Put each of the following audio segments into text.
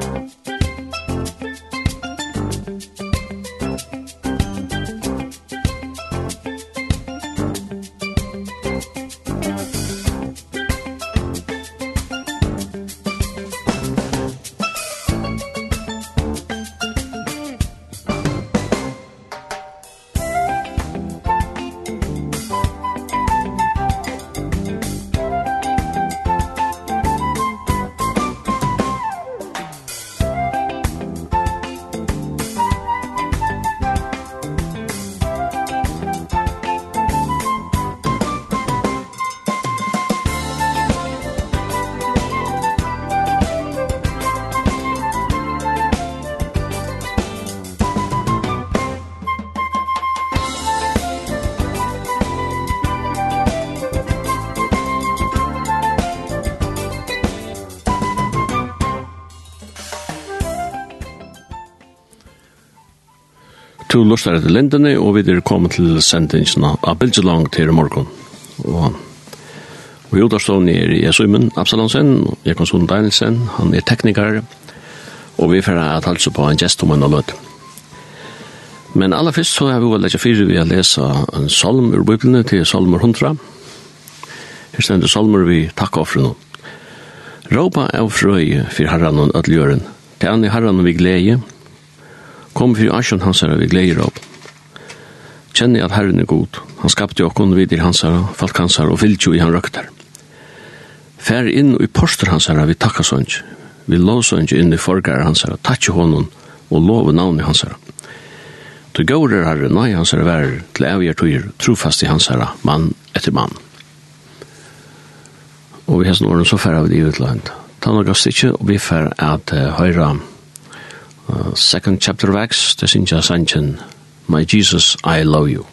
Thank you. Du lustar etter lindene, og vi er kommet til sendingen av Bilgelang til i morgen. Og, og i nere i Jesuimen Absalonsen, Jekon Jekonsson Danielsen, han er tekniker, og vi får at halse på en gest om en og lød. Men aller først så har vi vel ikke fire vi har lese en salm ur Bibelen til salmer 100. Her stender salmer vi takk av for noe. Råpa av frøy for herren og ødljøren. Til han i herren vi gleder, Kom fyrir asjon hansara vi gleir opp. Kjenni at herren er god. Han skapte okkon vidir hansara, falk hansara og fylgjo i han røkter. Fær inn i poster hansara vi takka sånj. Vi lov sånj inn i forgar hansara, tatsi honom og lov navn i hansara. Du gaur er herre, nøy hansara vær, til evig er trofast i hansara, mann etter mann. Og vi hesten åren så fær av det i utlandet. Ta og ikkje, og vi fær at høyra uh, second chapter of Acts, det synes jeg sannsyn, My Jesus, I love you.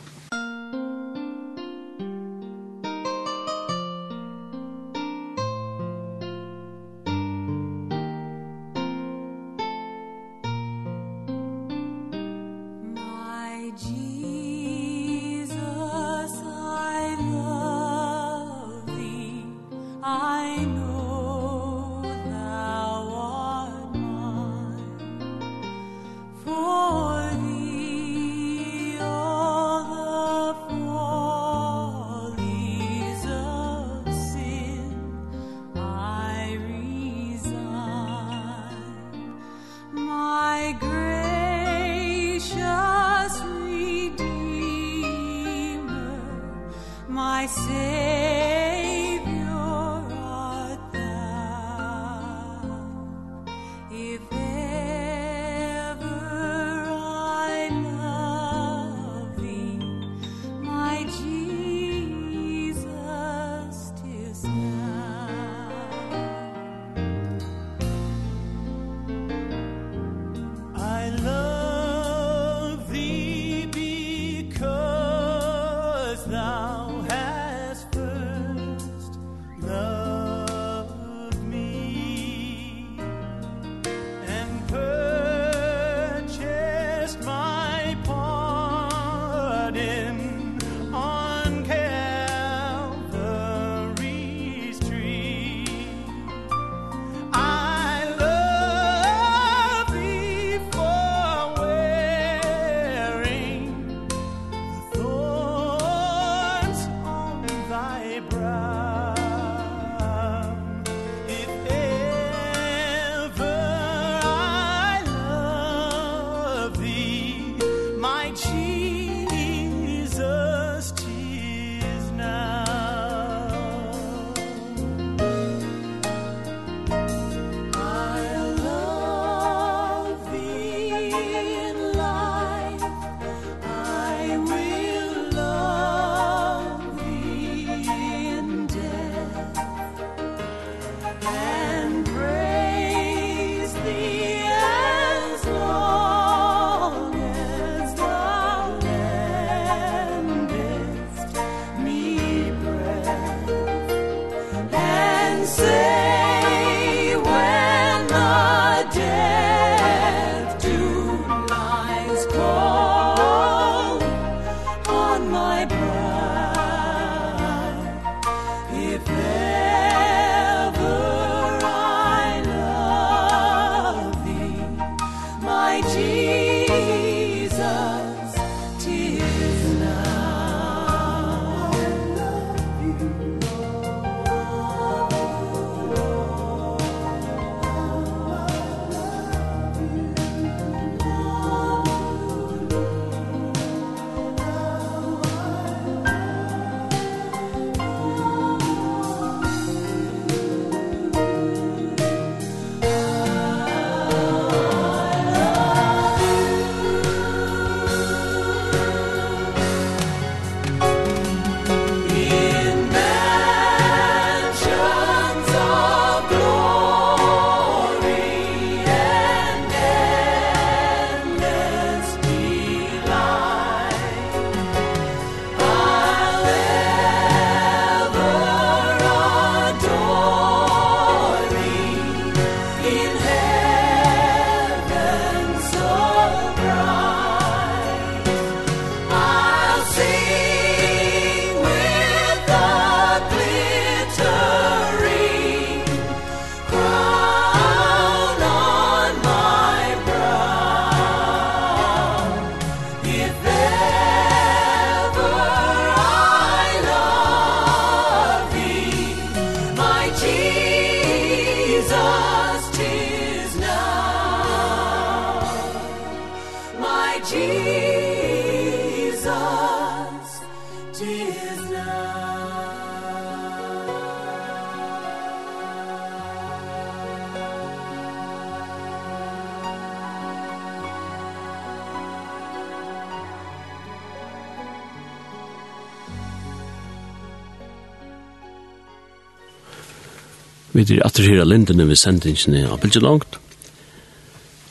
Vi er atter her av lindene ved sendingsene av Bilge Langt.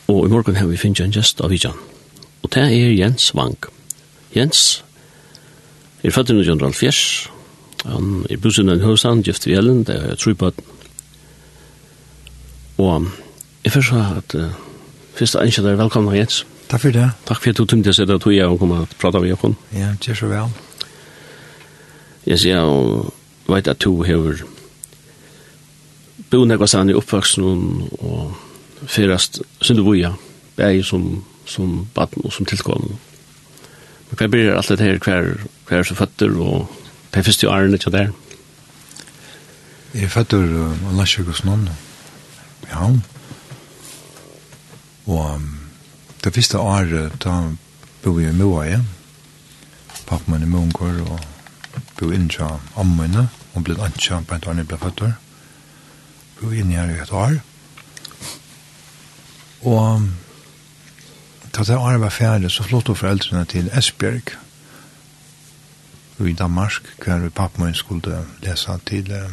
Og i morgen har vi finnet en gjest av Vidjan. Og det er Jens Vang. Jens er født i 1970. Han er bussen av Høvsand, gift i Ellen, det er jeg tror på at Og jeg først sa at uh, første ønsker deg velkommen, Jens. Takk for det. Takk for at du tømte seg at du og jeg kom og pratet med Jokon. Ja, det er så vel. Jeg sier, og vet at du har bo nekva sann i oppvaksen og fyrast syndevoja, bæg som, som baden og som tilkommen. Men hver blir alt det her, hver, hver som føtter og hver første åren ikke der. Jeg føtter uh, Allah Kjøkos noen Ja. Og um, det første året da bo jeg i Moa igjen. Pappa min i Moa og bo inn til ammene og ble anskjent på en annen ble føtter bo inn her i et år. Og da det året var ferdig, så flyttet foreldrene til Esbjerg i Danmark, hver pappa min skulle lese til eh,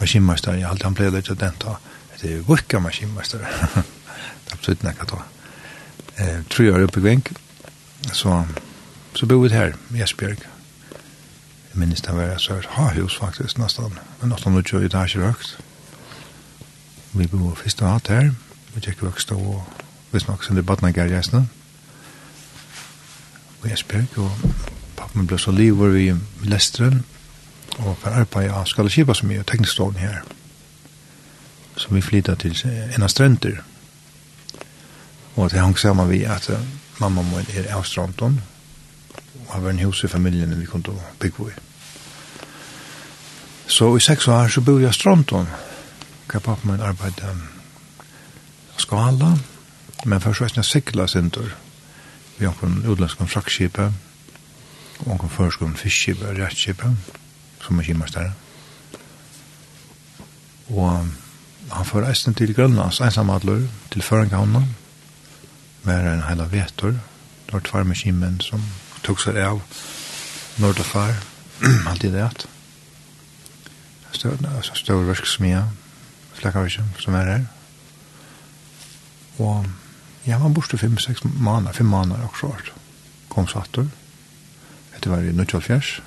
maskinmeister. Jeg hadde han ble litt av den da. Det er vukka maskinmeister. det er absolutt nekka da. Eh, tre år oppe i Gvink. Så, så bo vi her i Esbjerg. Jeg minnes det var et ha hus faktisk, nesten. Men 820 etasjer høyt. Vi bor først og hatt her. Vi tjekk vokst og vi snakkes under Badnagar reisene. Og jeg spør og pappen ble så liv hvor vi lesteren og for arbeid av skalaskipa som er tekniskstående her. Som vi flytta til en av strenter. Og det hang sammen vi at mamma må er av stranden og har vært en hus i familien vi kunne bygge i. Så i seks år så bor jeg stranden hva pappa min arbeidde um, skala, men først var jeg sikla sindur vi har en utlandsk fraktskipe og en først en fiskskipe og rettskipe som er kimastere og han får eisen til Grønlands ensamadler til Førenhavna med en heila vetor det var tvær med som tok seg av Nordafar alltid det at stør, stør verksmia flekkavisjen som er her. Og ja, man borste fem-seks måneder, fem måneder også år. Kom satt sattur. Etter var i 1970.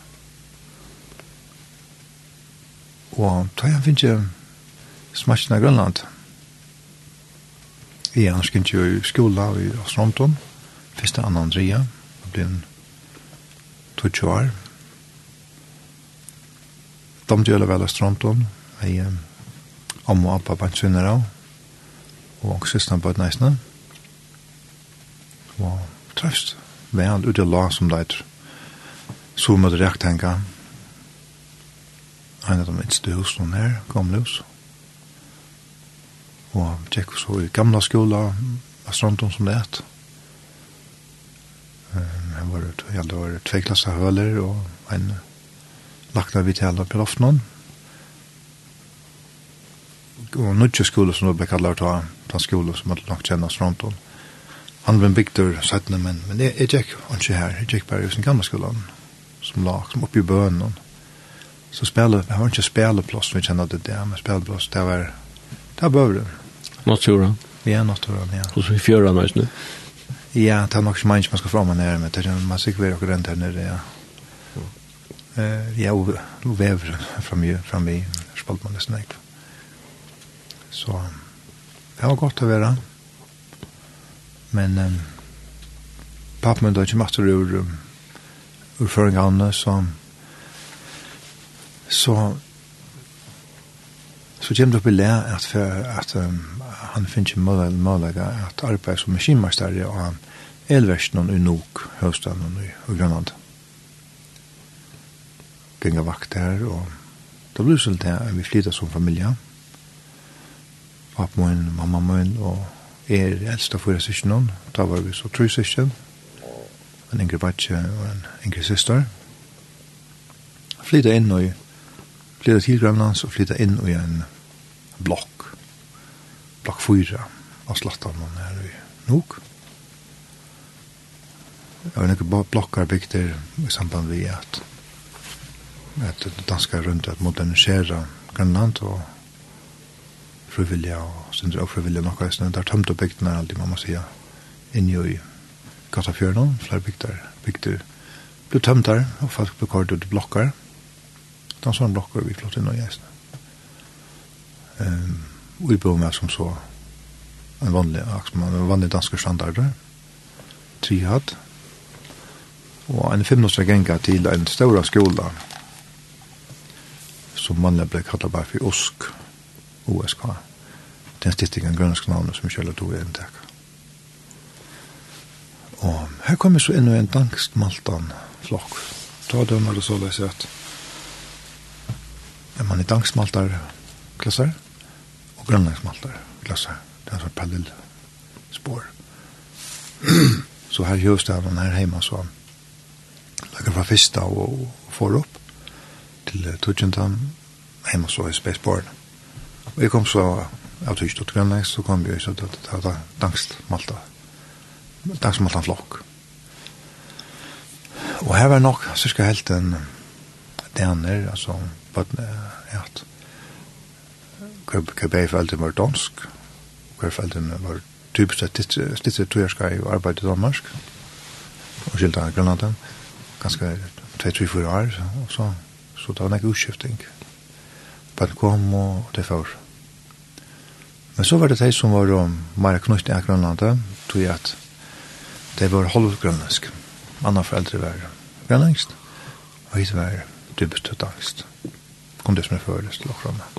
Og da jeg finnes jeg smatsene av Grønland. Jeg er ganske ikke i skola i Astronton. Fyrste Anna Andrea. Det ble en 20 år. De gjør det vel Astronton. Jeg er om og appa bant sinner av, og og søstene på et næsne. Og trøst, vel ut i la som det Så måtte jeg tenke, en av de minste husene her, gamle hus. Og tjekk så i gamla skola, av astronautum som det er. Jeg var, jeg var tveklasset høler, og en lagt av vitale på loften og nødje skole som nå ble kallet ta, ta skole som måtte nok kjennes rundt om. Han ble bygd bygdur sættene, men, men jeg, jeg gikk ikke her, jeg gikk bare i sin gamle skole som lag, som oppe i bønnen. Så spille, jeg har ikke spilleplass, vi kjenner det der, men spilleplass, det var, det var bøvren. Naturen? Ja, naturen, ja. Og så i fjøren, vet du? Ja, det er nok ikke mange man skal fram og nere, men det er man sikkert være akkurat her nere, ja. Uh, ja, og vever fram i, fram i, spalt man nesten ikke. Så det var godt å være. Men um, pappa min da ikke matter ur, um, ur føringene, så så så kommer det opp i le at, for, at um, han finner ikke målaga at arbeid som maskinmester og han elversen og nok høstaden og, og Grønland. Genga vakt her og da blir det sånn at vi flyttet som familie. Ja pappa min, mamma min, og er eldste av fyra syskjene. Da var vi så tre syskjene. En yngre batje og en yngre syster. Flytta inn og flytta til Grønlands og flytta inn i en blokk. Blokk 4 av Slattanen her i Nog. Jeg var noen blokkar bygder i samband med at at danskar rundt at modernisera Grønland og frivilliga og sindra og frivilliga nokka eisne. Det er tømt og bygden er alltid, man må sija, inni i Gassafjørnum, flere bygder, bygder ble tømt der, og folk ble kort ut blokkar. Det er sånne blokkar vi flott inn og eisne. Um, vi bor med som så en vanlig, en vanlig dansk standard, trihad, og en femnåstra genga til en stora skola, som manlig ble kallet bare for Osk, OSK. Det er en Den stittingen grønsk navn som Kjell i en Eventek. Og her kommer så enda en dansk maltan flokk. Ta dømmer det så løs at er man i dansk maltar klasser og grønlandsk maltar klasser. Det er en sånn parallell spår. så her gjørs det han her hjemme så lager fra fyrsta og, og får opp til tøtjentan hjemme så i spesborene. Og jeg kom så av tyst til tvennig, så kom vi så til det hadde dangstmalta, dangstmalta flokk. Og her var nok cirka helt en daner, altså, på ja, at Kjøbæg foreldre var dansk, Kjøbæg foreldre var typisk stittet tøyerskar i arbeid i Danmark, og skilta Grønlanden, ganske 2-3-4 år, og så, så det var nek utskifting. Bare kom og det først Men så var det de som var um, mer knytt i Grønlandet, tog jeg at de var halvgrønlandsk. Andre foreldre var grønlandsk, og hit var dybt dangst. Kom det som er føres til åkrona.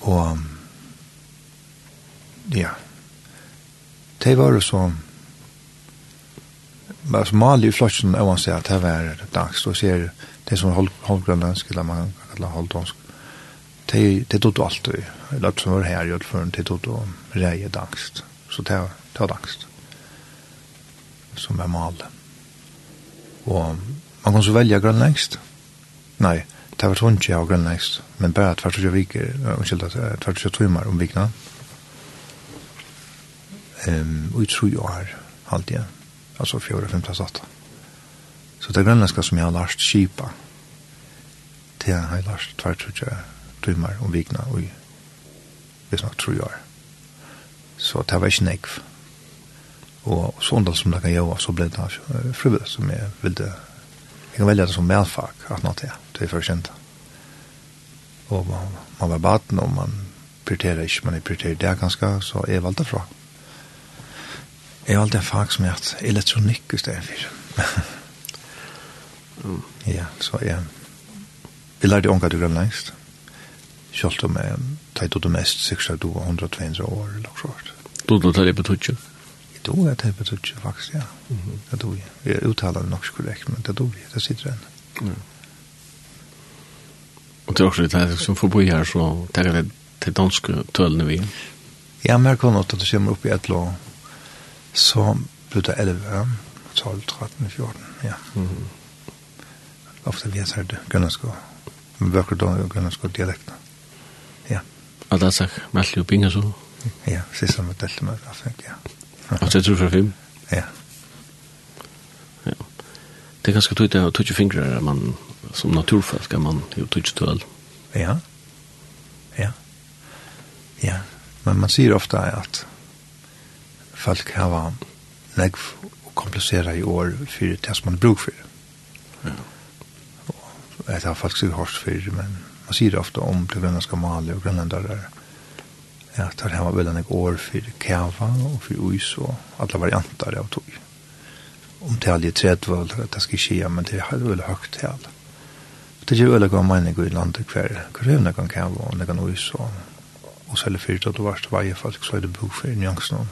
Og ja, de var jo så Men som mal i flotsen, jeg må si at det var dags, og ser det som halvgrønlandsk, eller man kan kalla halvdansk, det det tog alt, det låt som var her gjort för det tog då reje dangst så det det dangst som är mal och man kan så välja grönlängst nej det var sånt jag grönlängst men bare tvert jag viker unnskyld, tvert og timmar om vikna ehm jeg tror tre år alltid, jag alltså fyra femta satta så det grönländska som jag har lärt skipa det har jag lärt tvärs jag timmar om vikna og vi snakk tru år. Så det var ikke nekv. Og sånn som det kan gjøre, så ble det frivillig som jeg ville. Jeg kan velge det som medfag, at nå til, til jeg førkjente. Og man, man var baten, og man prioriterer ikke, man prioriterer det ganske, så jeg valgte fra. Jeg valgte en fag som heter elektronikk i stedet for. ja, så jeg, vi lærte omgå til grønn lengst kjølt om jeg tatt ut det mest, sikkert at du var 100-200 år eller noe sånt. Du tar det på tutsje? Jeg tror det på tutsje, faktisk, ja. Det tror jeg. Jeg uttaler det nok korrekt, men det tror jeg, det sitter enn. Og det er også det som forbi her, så tar jeg til danske tølene vi. Ja, men jeg kan nok at du kommer opp i et lov, så blir det 11, 12, 13, 14, ja. Mm -hmm. Ofte vi har sett bøker Vøkerdag og Gunnarsko dialektene. Ja. Og er sagt, meldte jo penger så? Ja, sist som det delte med det, ja. Og det tror fra film? Ja. Ja. Det er ganske tøyt, jeg tøyt fingre fingre, man, som naturfolk, man jo tøyt tøyt Ja. Ja. Ja. Men man sier ofta at folk har negv og komplisera i år fyrir det som man bruk fyrir. Ja. Og jeg har folk sikkert hørt fyrir, men man sier ofte om det grønlandske mali og grønlandere, ja, det her var veldig nek år for kava og for uis og alle varianter av tog. Om det til i tredje, det skal skje, men det er veldig høyt til. Det er jo veldig god mening i landet hver, hver er nek kava og nek uis og og selv fyrt at du varst veie folk, så er det bruk for nyansen.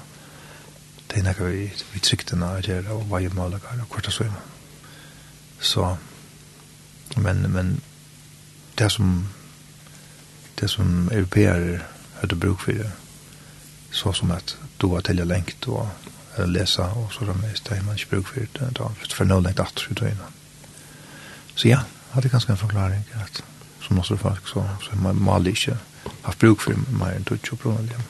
Det er nek vi, vi tryktene er gjerne og veie malakar og korta svøyma. Så, men, men det som det som europeer hadde bruk for det. Så som att då att tälja längt och lesa og så där med det man ikke bruk for det då för någon längt att skjuta in. Så ja, hade ganske en forklaring at som måste folk så så man malische haft bruk för mig en tutsch på det.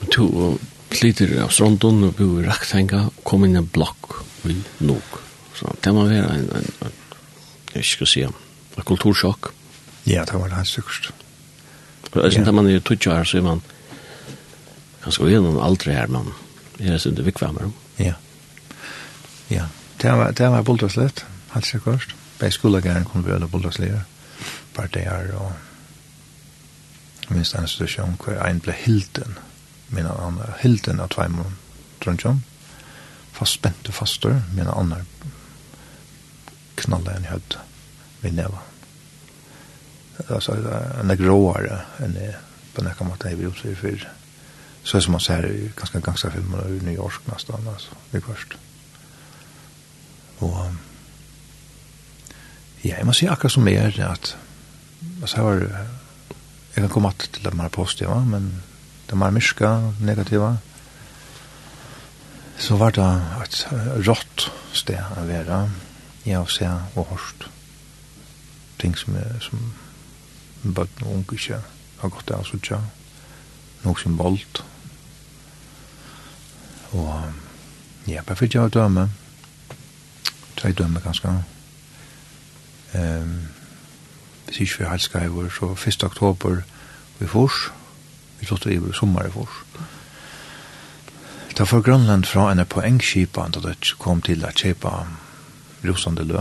Men to och flyter av Sondon og bor i Raktenga og kom in en blokk i Nog. Så det må være en, en, en, jeg skal si säga, kultursjokk. Ja, det var det sikkert. Og jeg synes at man er tutsi her, så er man ganske gjennom aldri her, men jeg synes det er vikvammer. Ja. Ja, det var, det var bulldagslett, helt sikkert. Bei skolegæren kunne vi alle bulldagslivet, bare det er, og minst en situasjon hvor en ble hilden, men en annen hilden av tveimund, trunnsjon, fast spente faster, men en annen knallet en høyde. Ja vi neva. Altså, han er gråare enn jeg på nekka måte jeg vil utfyr for. Så som man ser i ganske gangsta filmer i New York nesten, altså, i kvart. Og ja, jeg må si akkurat som er at altså, jeg var jeg kan komme til de her positiva, men de her myrka, negativa, så var det et rått sted å være. Jeg har sett og hørt ting som er som bøtt og unge ikke har gått av så tja nok som bolt og ja, bare for jeg å døme tre døme ganske um, hvis ikke vi har skrevet så 1. oktober vi fors vi tog til i sommer i fors Da for Grønland fra en poengskipa da det kom til å kjøpe russande lø.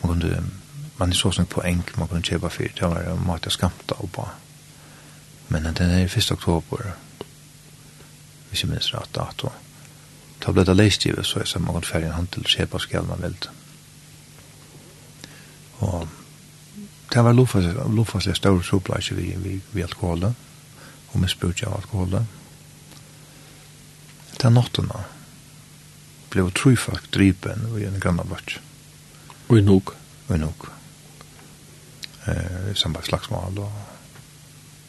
Man kunne man er så sånn poeng man kan kjøpe för det var en mat jag skamta och på. men den er 1. oktober hvis jeg minns rett dato Da ble det lästgivet så är det man kan färja en hand til å kjøpe skall man vil. Og det var lofas lofas større stor vi vi vi alkoholet, og med spurt av alkoholen den nottene, ble tre folk drypen i en grannabart. Og i nok. Og i nog eh, i samband slagsmål og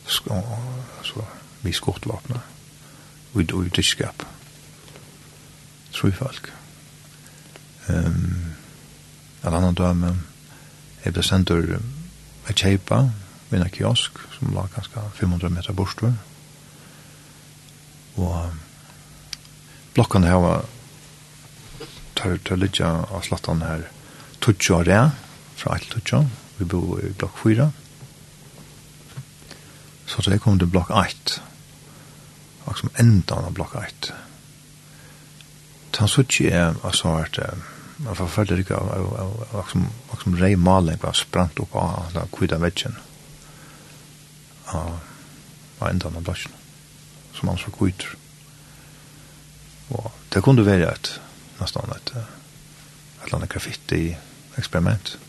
så, så vi skortvapna og i skap tror folk. Ehm en annan døme är det center a chepa med en kiosk som la ganska 500 meter bort. Och blokkene här var tar, tar lite av slattene här. Tutsjå og rea fra alt tutsjå Vi bor i blokk 4. Så så jeg kom til blokk 8. Og som enda av blokk 8. Ta så ikke jeg, altså, at man forfølger ikke av og som rei maling var sprant opp av den kvita vetsjen Og enda av blokken som han så kvitter. Og det kunne være et, nesten et, et eller annet graffiti-eksperiment. Mm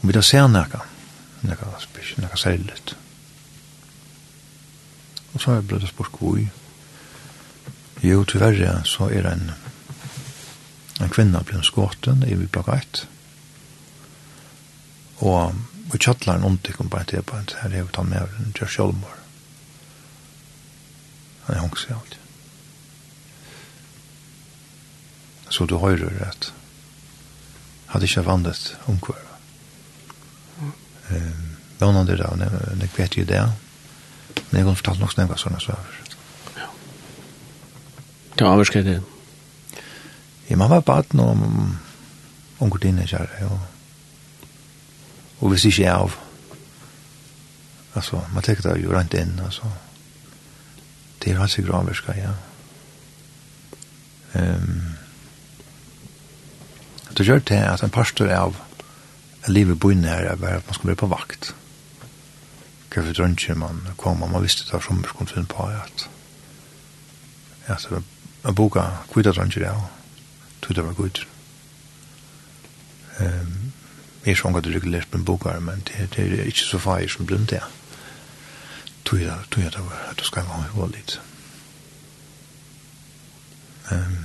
Om vi da ser nekka, nekka spes, nekka særligt. Og så har jeg bløtt spurt hvor Jo, tyverre, så er det en, en kvinna blir skåten, i vi blokka 1. Og vi tjattlar en omtikk om bare et bant, her er vi tann med en Gjør Sjolmor. Han er hongs i alt. Så du høyrer at hadde ikke vandet omkværet Eh, vånande det, og det vet ju det. Men jag har fortalt nog snäva sånne søver. Ja. Ja, vad ska det? Ja, man var baden om om gudinne kjære, ja. Och vi ser av, Alltså, man tänker det jo rent in alltså. Det är alltså sikkert ja. Ehm. Um, det gör det att en pastor av jeg livet bo inne her, var at man skal være på vakt. Hva for drønner man kom, og man visste det som man skulle finne på, at ja, så jeg boka kvita drønnsjer, ja, tog det var god. Um, jeg er sånn at du ikke lest en boka, men det, det er ikke så feir som blunt det. Tog jeg, tog jeg det var, at du skal ha hva litt. Um,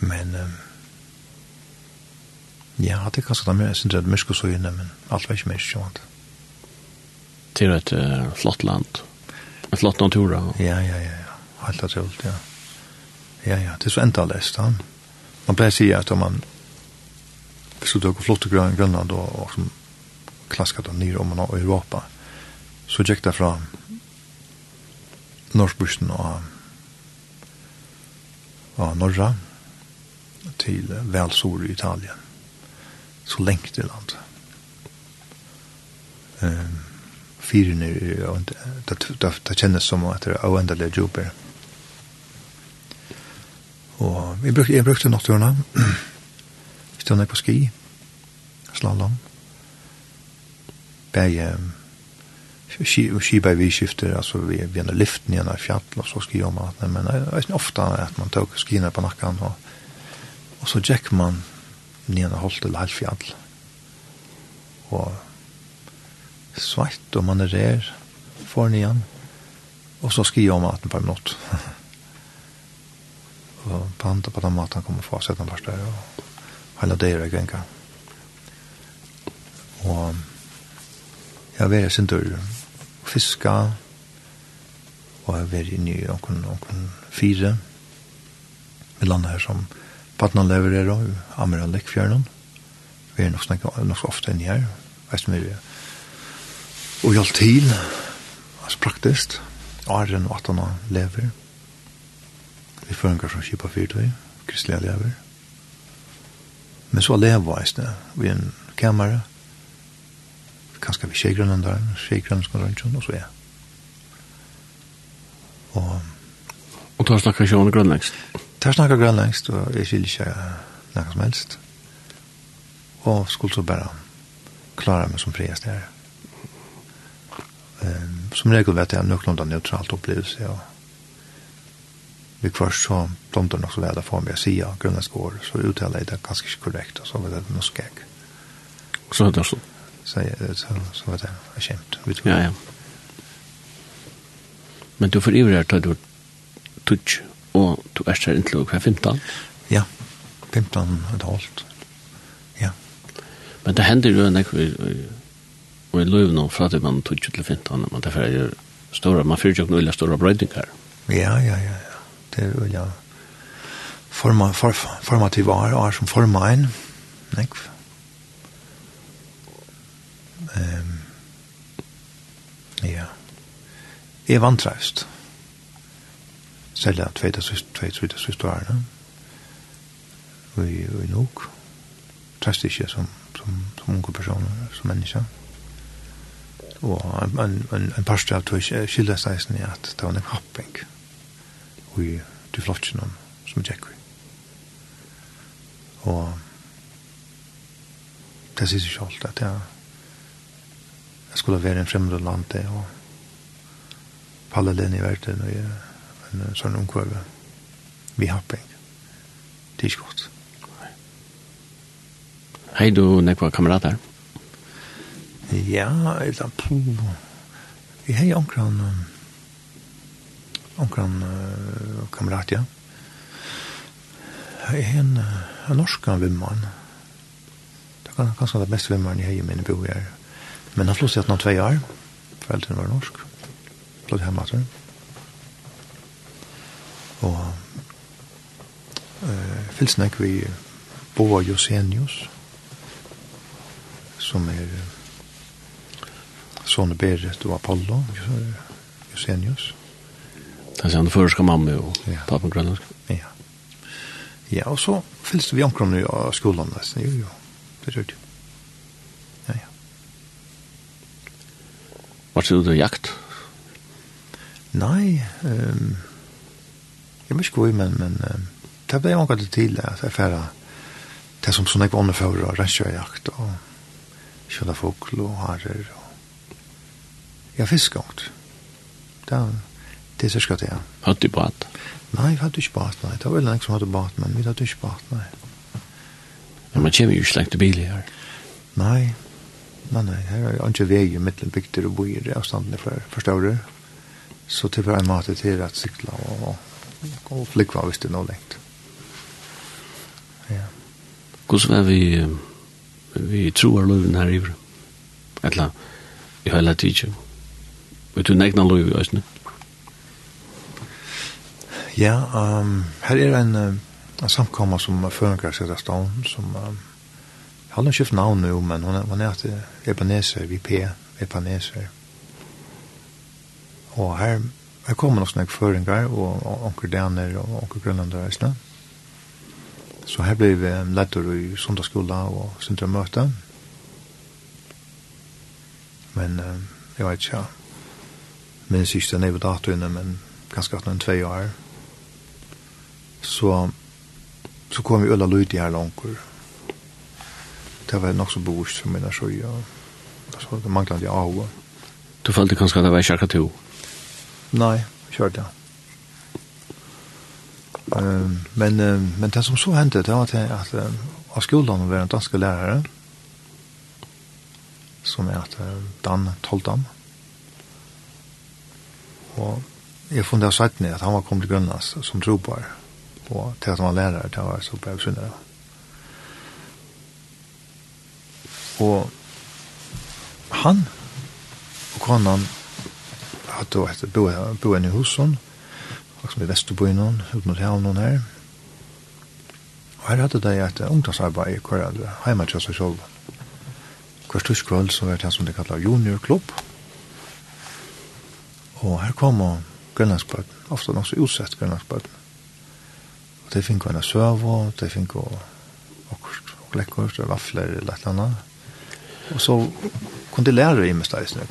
men, um, Ja, det er kanskje det med, jeg synes det er mye så inne, men alt var ikke mye jo annet. Det er et uh, flott land, en flott natur. Ja, ja, ja, ja, helt naturlig, ja. Ja, ja, det er så enda lest, han. Man pleier å si at om man, hvis du tar flott grøn, Grønland og, og som klaskat den nye om man har Europa, så gikk det fra Norsbussen og, og Norra til Velsor i Italien så lengt til land. Um, fyren er og det det det kjennes som at det er uendelig jobber. Og jeg, brukte jeg brukte natturna. Stod jeg på ski. Slalom. Bæje ski ski by vi skifter altså vi vi er lyft igjen av fjall, og så ski om at, men det er ofte at man tar skiene på nakken, og, og så jack man nyan og holdt til halvfjall. Og svart og man er rær for nyan. Og så skriver jeg om 18 per minutt. og på andre på den maten kommer få sett den første. Og hele det er jeg gjenka. Og jeg har vært sin tur fiska og jeg har vært inne i noen, noen fire med landet her som Badnan lever er og Amira Lekfjørnen. Vi er nok snakka nok ofte enn her. Veist mer og hjelp til. Altså praktisk. Arren og Atana lever. Vi føringar som kjipa fyrtøy. Kristelige lever. Men så lever veist det. Vi er en kamera. Kanskje vi tjejgrønnen der. Tjejgrønnen skal rundt og så er. Og... Og tar snakka sjående grønlengst tar snakker grønlengst, og jeg skiljer ikke noe som helst. Og skulle så bare klare meg som friest der. Um, som regel vet jeg noen av neutralt opplevelse, og vi kvart så blomter nok så vel for meg å si ja, grønlandsk år, så uttaler jeg det ganske ikke korrekt, og så vet jeg det noe skjegg. Så vet jeg så? Så, så, så vet jeg, jeg kjent. Ja, ja. Men du får ivrig her, tar du tutsk og du er her inntil hver 15? Ja, 15 et halvt. Ja. Men det hender jo enn ekkur og i løyv nå fra til man tog til 15, men derfor er jo stora, man fyrer jo ikke noe stora brøydingar. Ja, ja, ja, ja. Det er jo ja forma, for, formativ år, år som forma en. Nekv. Um, ja. Jeg vantreist. Ja selja tveita tveita sista årene. Og i nok. Trest ikke som, som, som unge personer, som mennesker. Og en, en, en parste av tog skilda seisen er at det var en happing i de flottene som tjekk vi. Og det sier seg selv at jeg, jeg skulle være en fremmed land det og palle den i verden og jeg en sånn omkøve. Vi har penger. Det er ikke godt. Hei du, nekva kamerater? Ja, eller på... Vi har jo omkran... Omkran uh, kamerat, ja. Jeg har en, en norsk vimman. Det kan kanskje det beste vimman i hei min bo her. Men han flås i at noen tvei år. Foreldrene var norsk. Flås hjemme etter og eh fylsnek vi Boa Josenius som er Sonne Berit og Apollo Josenius. Det er han føreska mamma og ja. pappen grønlandsk. Ja. Ja, og så fylste vi omkring i skolen nesten. Jo, jo. Det er jo. Ja, ja. Var det du jakt? Nei, ehm um, jag minns ju men men det blev något det at jeg færre det som sånn jeg var underfører og räkjakt og kjønne fågel og harer og ja, fiskar Det er det så ska det. Hade du båt? Nei, jag hadde ikke båt. nei. det var länge som hadde båt, men vi hadde ikke båt. nei. Men man kommer jo ikke släkt til bil här. nei, nei. nej, här är ikke vei i mitten bygder och bojer avstandene for, förstår du? Så typ är en måte til at sykla og, och gå og flikva hvis det er noe lengt. Ja. Hvordan var vi, vi troer løven her i Ivre? Etla, i høyla tiden. Vet du negna løven i Østene? Ja, um, her er en, en samkomma som føringar seg av staden, som um, Jeg har noen skift navn nu, men hun, er, hun er til Ebenezer, VP, Ebenezer. Og her Det kommer nok snakk føringar og onker daner og onker grønlander og sånn. Så her ble vi lettere i sundagsskola og sindra møte. Men uh, jeg vet ikke, minns ikke den er datoene, men ganske at noen tvei år. Så, så kom vi øla lyd i her langkur. Det var nok så bevust for minna sjøy, og så det manglet jeg av. Du følte kanskje at det var ikke akkurat to? Nei, kjør det. Um, men, um, men det som så hendte, det var at, at um, av skolen var en dansk lærare, som er at uh, Dan Toldam. Og jeg funnet av sattene at han var kommet til Grønlands som trobar, og til at han var lærare, det var så bare syndere. Og han og konan hatt og bo, boen i husen, som i Vesterbyen, ut mot Havnen her. Og her hadde de et ungdomsarbeid i hver heima til seg selv. Hver styrskvall så var det som de kallet juniorklubb. Og her kom og grønlandsbøten, ofte nok så utsett grønlandsbøten. Og de fikk henne søv, og de fikk henne og lekkert, og vafler eller et eller annet. Og så kunde lära i mig stäsna.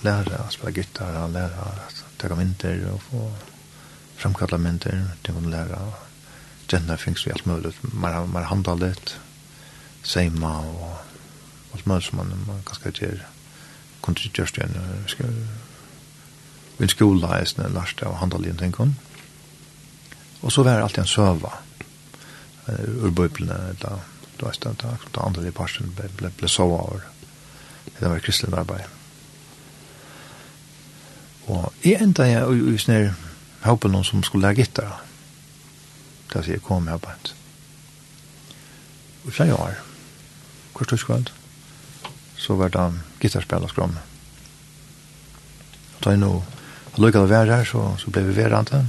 Lära att spela gitarr, lära att ta mynter och få framkalla mynter. Det kunde lära gender things vi allt möjligt. Man man handlar lite sema och allt möjligt som man man kanske gör kunde ju just en vi skola är snäll last och handla lite en Og så var det alltid en søva Ur bøyblene, da, da står det da andre i parsen ble, ble, blev så av det var kristelig arbeid. Og jeg enda jeg i, sånne håper noen som skulle lære gitter. Da sier jeg kom med arbeid. Og så jeg har, hvert tøyskvald, så var det gitarspill og skromme. Og da jeg nå lukket å være her, så, så ble vi verandre.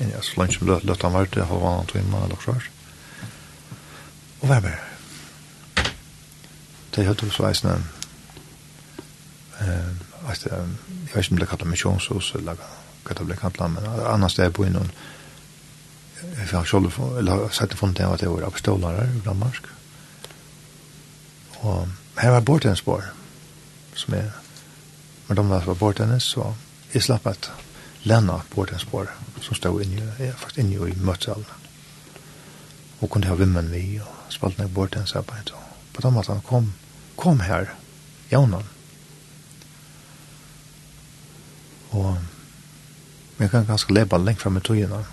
Ja, så langt som løtt, løtt han var til halvann timme eller så. Og vær bare. Det er helt hos veisene alltså jag vet inte om det kallar så eller vad det blir kallat men annars det är på inom jag har själv eller sett från det att det var apostolare i Danmark. Och här var bort en spår som är men de var bort så är slapp att lämna bort en spår som stod inne jag fast inne i mötesalen och kunde ha vimmen vi och spaltna bort den så på på de att han kom kom här jaunan Og jeg kan ganske leba lengt fram i togene.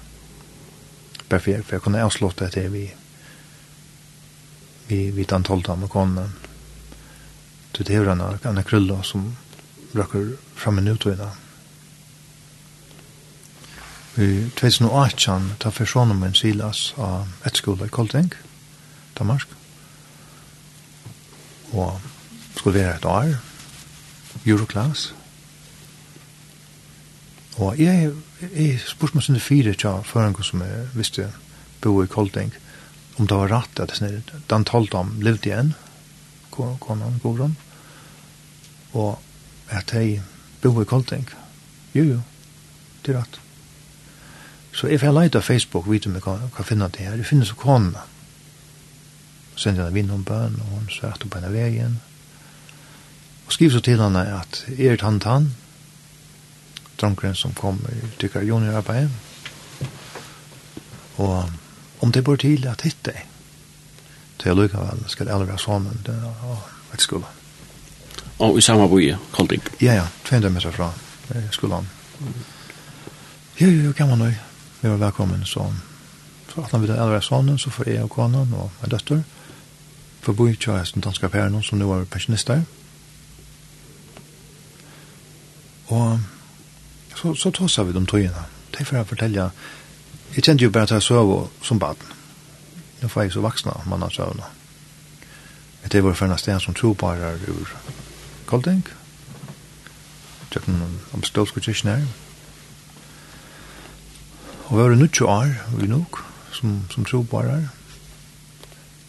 Bare for jeg, for jeg kunne avslått det til vi vi vi den med amerikanen. til det er en Anna Krulla som røkker fram i nutogene. I 2018 tar personen min Silas av et skole i Kolting, Danmark. Og skulle være et år, Euroclass. Og jeg, jeg spurte meg sinne fire tja føringer som jeg visste bo i Kolding, om det var rett at sånne, den talte om levde igjen, konan, goran, og at jeg bo i Kolding. Jo, jo, det er rett. Så if jeg leiter Facebook, vet du om jeg kan, finne det her, jeg finner så konan. Så sender jeg vinn om bøn, og hun svært opp henne veien. Og skriver så til henne at er tann tann, drunkeren som kommer i tykker hem. Og om det bor til at hitte det, til ska skal alle være sammen det, og et skole. Og i samme boie, Kolding? Ja, ja, 200 meter fra skolan. Jo, jo, jo, kan man nå. Vi var velkommen, så for at han ville alle være så får jeg og konen og en døtter. For bo i kjøresten danske pæren, som nå er pensjonister. Og så, så tåsar vi de togene. Det er for å fortelle, jeg kjente jo bare at jeg sov som baden. Nå får jeg så vaksna, man har søvna. Det var for en sted som tro bare ur Kolding. Tjøkken om stålske kyrkjen her. Og vi var nødt til år, vi nok, som, som tro bare her.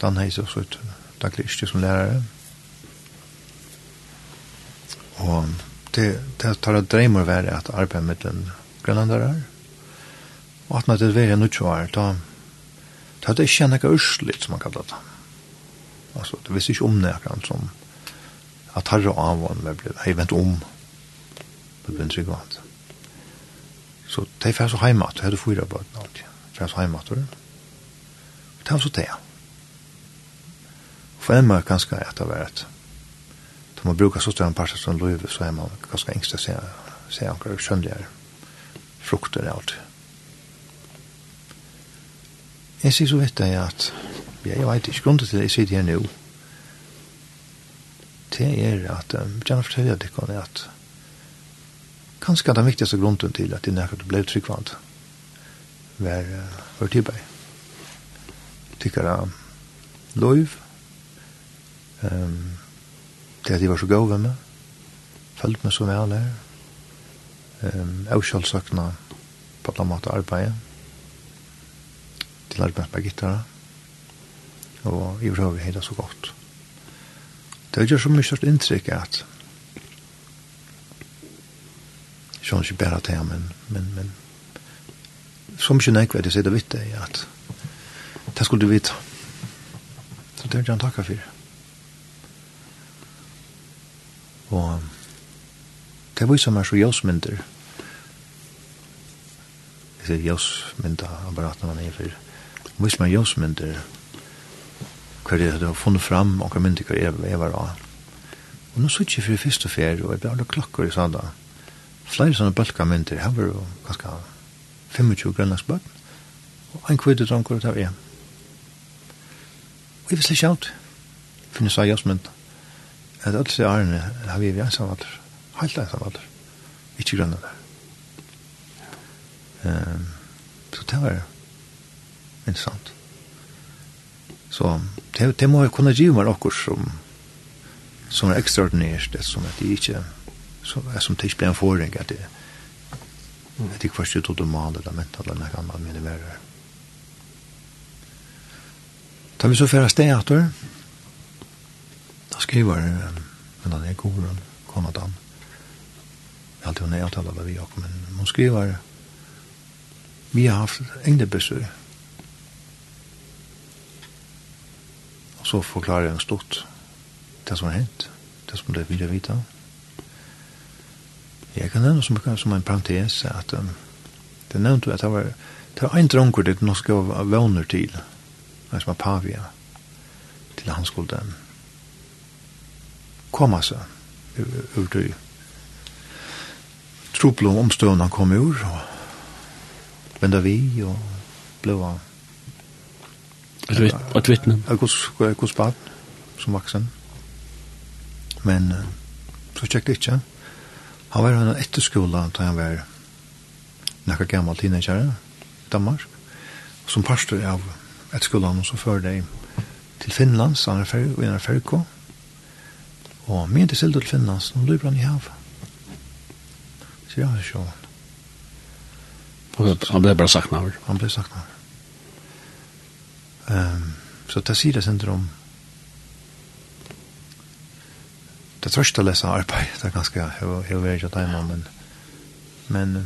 Dan heis også et daglig yrke som lærere. Og det det tar att drömmer var att arbeta med den grönlandare. Och att när det var nu tjoar då då det känner jag ursligt som man kallar det. Alltså det visste inte om näkan som att harra av vad man blev hej vent om på den sekvens. Så det är så hemma att hade fyra barn allt. Det är så hemma då. Det var så det. För en mer kanske att det var ett då man brukar så stora parter som löv så är man ganska ängst att se säga ankar skönligare frukter och allt. Jag ser så vet jag att ja, jag vet inte grunden till det jag sitter här nu det är att jag kan fortälla det om att kanske den viktigaste grunden till att det när det blev tryggvand var var tillbaka tycker jag löv ehm til at de var så gode med meg. Følte meg så vel her. Um, jeg var selv sagt søkna på alle måter arbeidet. Til arbeidet med gitarra. Og i vrøy vi heida så godt. Det gjør så mye størst inntrykk at Sjøn ikke bare til, men, men, men så mye nekve at jeg sier det vitt det, at det skulle du vite. Så det er jeg han takk for. Og det var som er så jøsmynder. Jeg sier jøsmynder, apparaten man er for. Det viser meg jøsmynder. Hva er det du har funnet fram, og hva myndighet er det var av. Og nå sitter jeg for først og fjerde, og jeg ble alle klokker i sånn da. Flere sånne bølka bølkamynter, her var jo ganske 25 grønlandsbøkken. Og en kvitt dronker det var igjen. Og jeg visste ikke alt. Finnes jeg jøsmynder at alle disse årene har vi vært sammen alder. Helt enn sammen alder. Ikke grønne der. Um, så det var interessant. Så det, det må jeg kunne gi meg noe som som er ekstraordinært, det som at det ikke som, som det ikke blir en forring, at det at det ikke først ut og normalt eller mentalt eller noe annet minimerer. Da vi så færre steg, Arthur? Ja. Da skriver, men han er god, han kommer til han. Jeg har alltid vært nedtaler av vi har, men hun skriver, vi har haft egne besøg. Og så forklarer jeg en stort det som har hendt, det som det vil jeg vite. Jeg kan nevne som, som en parentes at um, det nevnte at det var, det var en dronker det nå skal være våner til, som var Pavia, til han skulle um, koma seg ur det troplom omstående han kom ur og venda vi og blåa et vittne et gos bad som vaksen men så tjekk det ikke han var en etterskola da han var nekka gammal teenager i Danmark. Som pastor av etterskolan og så før det til Finland så han er ferdig og han er ferdig Og min til sildur til Finnlands, nå løper han i havet. Så ja, så han. Han ble bare sagt naver. Han ble sagt naver. Um, så det sier det sender om Det trøst å lese arbeid, det er ganske hever vært av timen, men, men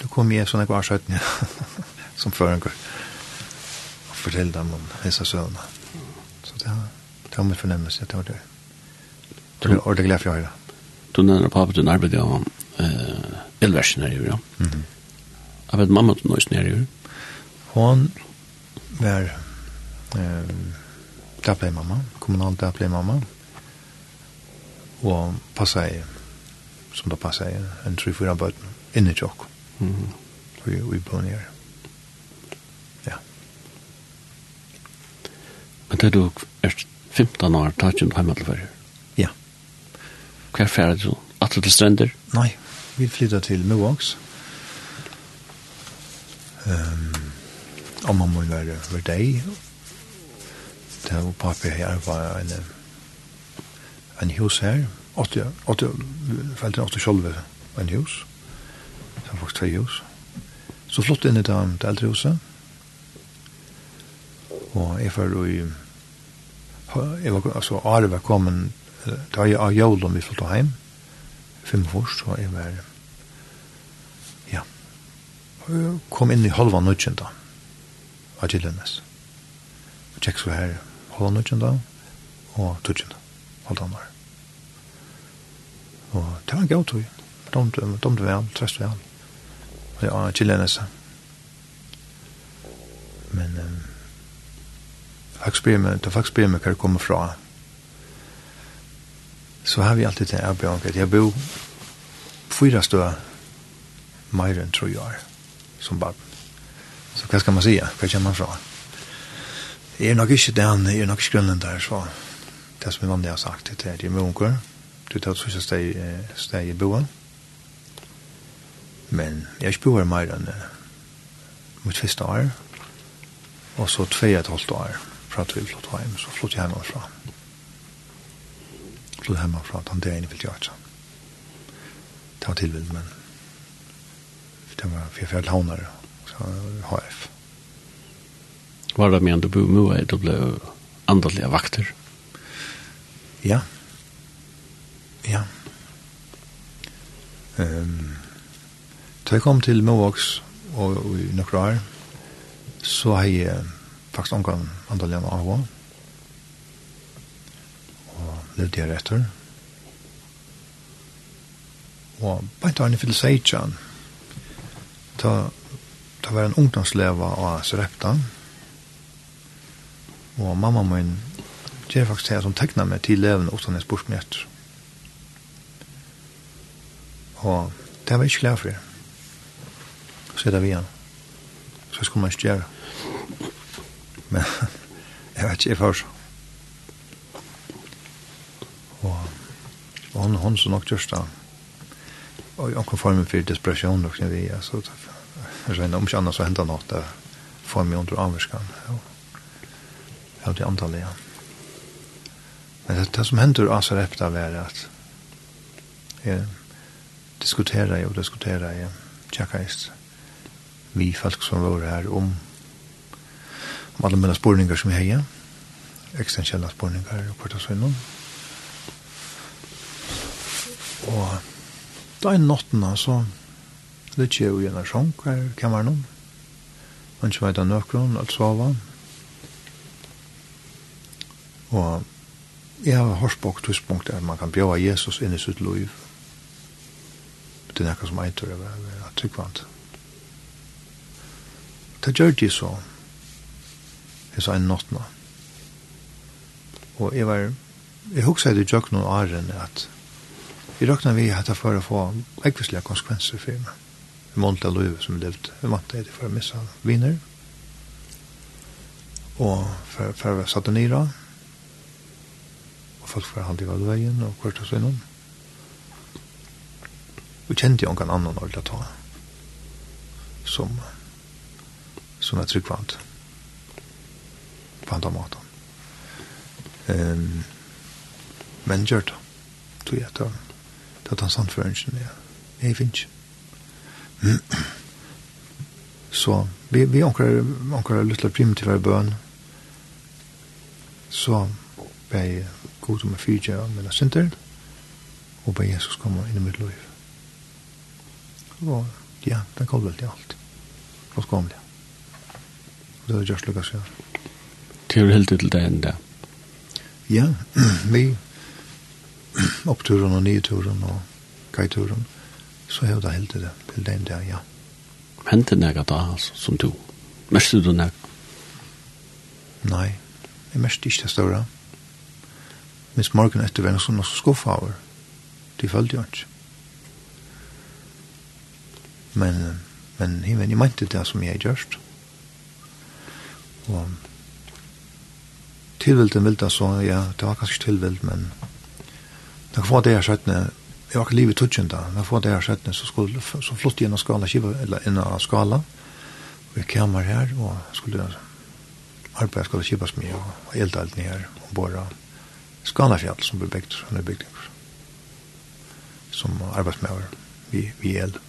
det kom jeg sånn jeg var 17, som før en gang. Og fortell dem om disse søvnene. Så det har, det har min fornemmelse, det var det. Mm. Det er ordentlig glede for å høre. Du nevner pappa din arbeid av uh, elversen her ja. Mm -hmm. Jeg vet mamma til nøysen her ja. år. Hun var eh, mamma, kommunal dagpleimamma, og passa i, som da passa i, en 3-4 bøten, inni tjokk. Mm -hmm. Og vi bor nere. Ja. Men det er du er 15 år, tar ikke du hjemme til Hver færre du? Atle til Strender? Nei, vi flyttet til Movax. Um, om man må være for deg. Det var pappa her var en, en hus her. Åtte, åtte, felt åtte kjolve en hus. Det var faktisk tre hus. Så flott inn i det, det eldre huset. Og jeg var i... Jeg var, altså, Arve kom en da jeg av jævlen vi flyttet hjem, fem år, så jeg var, ja, kom inn i halva nødgjent da, av Gillenes. Og tjekk så her, halva nødgjent da, og tødgjent da, halva andre. Og det var en gøy domt, domt vel, trest vel, og ja, Gillenes. Men, um, faktisk bryr meg, det faktisk bryr meg hva det kommer fra, så har vi alltid det avbjørnet. Jeg bor fyra stå mer enn tror jeg som barn. Så hva skal man säga? Hva kommer man fra? Jeg er nok ikke den, jeg er nok ikke grunnen der, så det som er vanlig har sagt, det er det med unger. Du tar et første steg, steg i boen. Men jeg ikke bor mer enn mot første år. Og så tve et halvt år, fra til flott hjem, så flott jeg hjemmefra. Mm til hemmafra, han det er inne fyllt jatsa. Det var tilvild, men det var fyrfjall launar, så HF. Var det med du bo mua er du ble andalige vakter? Ja. Ja. Um, da jeg kom til Movox og, og i nokre år, så har jeg faktisk omgang andalige av henne levde jeg etter. Og bare han i Filseitjan, Da, da var en ungdomsleva av Srepta, og mamma min gjør faktisk det som tegna meg til levende utan jeg spørs meg etter. Og det var ikke glad for jeg. Så er det vi igjen. Så skulle man ikke gjøre. Men jeg vet ikke, jeg får så. hon hon så nok just där. Och jag kom forma för depression och när vi alltså så så om jag annars så händer något där får mig under avskan. Ja. Ja det antal ja. Men det, det som händer alltså efter är att eh diskutera och diskutera ja. Checka ist vi folk som var här om om alla mina spårningar som jag har existentiella spårningar och kvart och så Og da er natten, altså, litt jo i en sjunk her i kammeren. Man ikke vet av nøkron, alt sova. Og jeg har hørt på tidspunkt der man kan bjøve Jesus inn i sitt liv. Det er noe som jeg tror jeg er tryggvant. Det gjør de så. Jeg sa en nattene. Og jeg var, jeg husker det i jøkken og åren at Vi råkna vi at det for å få ekvislige konsekvenser for meg. Vi målte av livet som levde. Vi måtte det for å missa viner. Og for, for å være satt og nyra. Og folk for å halde i veien og kvart og sånn. Vi kjente jo noen annen ordentlig ta. Som, som er tryggvant. På andre måten. Um, men gjør det. Tog jeg til Det er den samføringen, ja. Jeg finner ikke. Så vi, vi omkrar, omkrar litt primitive bøn. Så ber jeg god om å fyrtje av mine synder, og ber Jesus komme inn i mitt liv. Og ja, det er vel til alt. Og så kom det. Og det er just lukket seg. Til helt til det enda. Ja, vi oppturen og nyturen og kajturen, så er det helt det til den der, ja. Hente nega da, altså, som du? Mest du nega? Nei, jeg mest ikke det større. Minst morgen etter var noe så skuffa over. De følte jo ikke. Men, men himmelen, jeg mente det som jeg gjørst. Og tilvilden vil det så, ja, det var kanskje tilvild, men Da få det her skjøttene, jeg var ikke livet tutsen da, da få det her skjøttene, så, skulle, så flott jeg av skala, kiva, eller inn av skala, og jeg kommer her, og skulle arbeide, skulle kipas mye, og elda alt ned her, og bare skalafjall som ble bygd, som er bygd, som arbeidsmøver, vi, vi eld.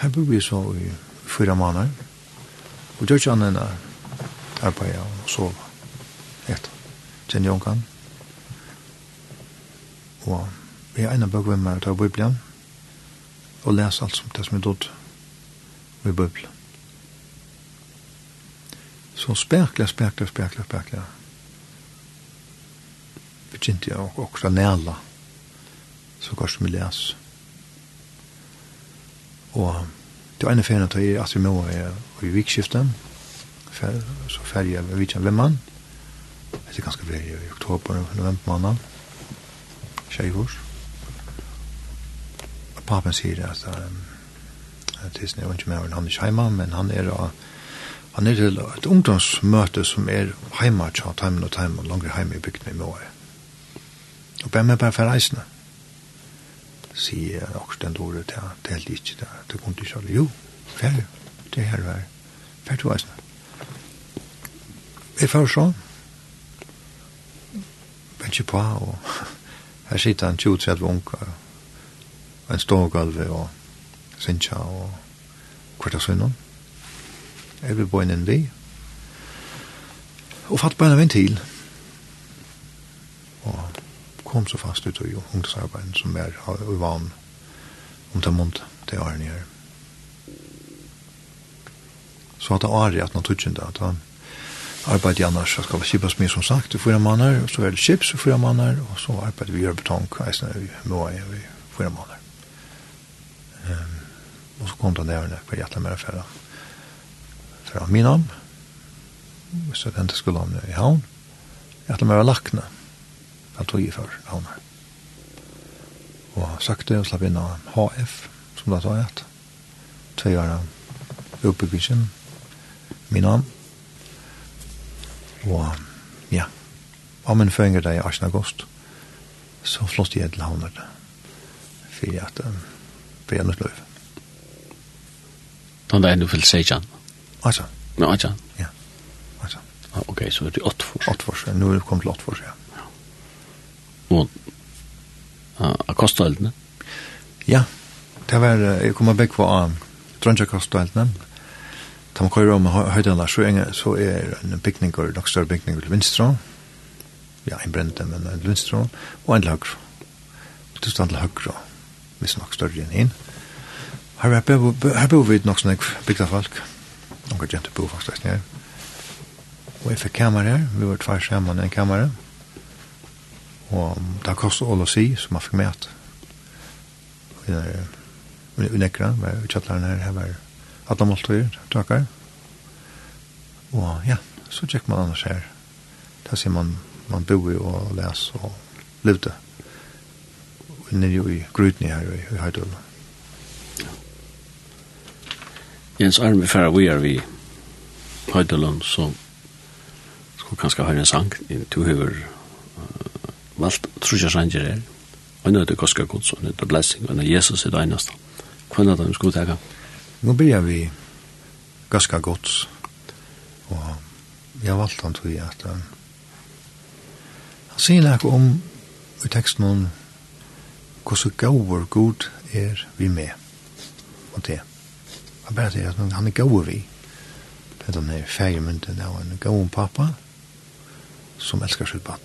Her bor vi så i fyra måneder, og gjør ikke annet enn arbeid og sove etter. Kjenner jeg omkant? og vi er en av bøk med å ta Bibelen, og lese alt som det som er dødt ved Bibelen. Så spekla, spekla, spekla, spekla. Begynte jeg også næla, så går som vi leser. Og det var en ferien at jeg at vi må er i vikskiften, så ferdig jeg ved vikskiftet ved Det er ganske ferdig i oktober og november måneden, tjejhors. Papen sier at at det er ikke mer enn han er hjemme, men han er han er til et ungdomsmøte som er hjemme tja, timen og timen, langer hjemme i bygden i Måre. Og bare med bare for reisende. Sier jeg også den dårlig til at det er helt ikke det, det kunne ikke alle. Jo, ferdig, det er her vær, ferdig reisende. Jeg får sånn, ikke på, og Her sitter han 20-30 unger, og en stor stågulve og sinja og hvert av sønnen. Jeg vil bo inn en vi. Og fatt bare en ventil. Og kom så fast ut i ungdomsarbeiden som er uvan om det måned til årene her. Så at det er at han tog ikke det, at han arbeid i annars. Så skal kipas mye som sagt i fyra måneder, og så er det kips i fyra måneder, og så arbeid vi gjør betong eisne i Moa i fyra måneder. Um, og så kom det der hver hjertelig mer fra fra Minam, hvis så den skulle om i havn, hjertelig mer lakne, jeg tog i for havn her. Og sakte og slapp inn av HF, som det har tatt, tve år av oppbyggingen, Minam, Og ja, om min føringer der i 18. august, så flott jeg til havnet det. for jeg at det er hennes løyve. Nå da er du fyllt sejan? Altså. Ja, altså. Ja. Altså. Ah, Ok, så er det åttfors. Åttfors, ja. Nå er det kommet til åttfors, ja. ja. Og uh, kosteldene? Ja, det var, jeg kommer begge på uh, Drønja kosteldene. Da man kører om høydene, så er, så er en bygning, en nok større bygning til Vinstra. Ja, en brente, men en Vinstra. og en til høyre. Og til stand til høyre, hvis nok større enn inn. Her, her bor vi nok sånne bygda folk. Noen kan gjente bo faktisk nere. Og jeg fikk kamer her, vi var tvær sammen i en kamer. Og det har kostet all å si, så man fikk med at vi er nekra, vi er kjattlar her, her var alla måltider, takkar. Og ja, så tjekk man annars her. Da ser man man bo i og les og levde. Og luta. jo i grutni her i i Heidøl. Jens Arme för vi er vi Höjdulund så ska kanskje höra en sang Du har uh, valgt trusja sanger her. Og nå er det Koska og nå er det blessing, og nå er Jesus i det eneste. Hvordan er det vi skulle teka? Nå börjar vi ganska gott. Och jag valde han til at han, han sier noe om i teksten om hvordan så god er vi med. Og det. Han bare sier at han er gåvor vi. Det er denne feiermynden av en gåvor pappa som älskar sitt barn.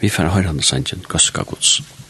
Vi får høre hans sannsyn, Gaska Gods. Gaska Guds.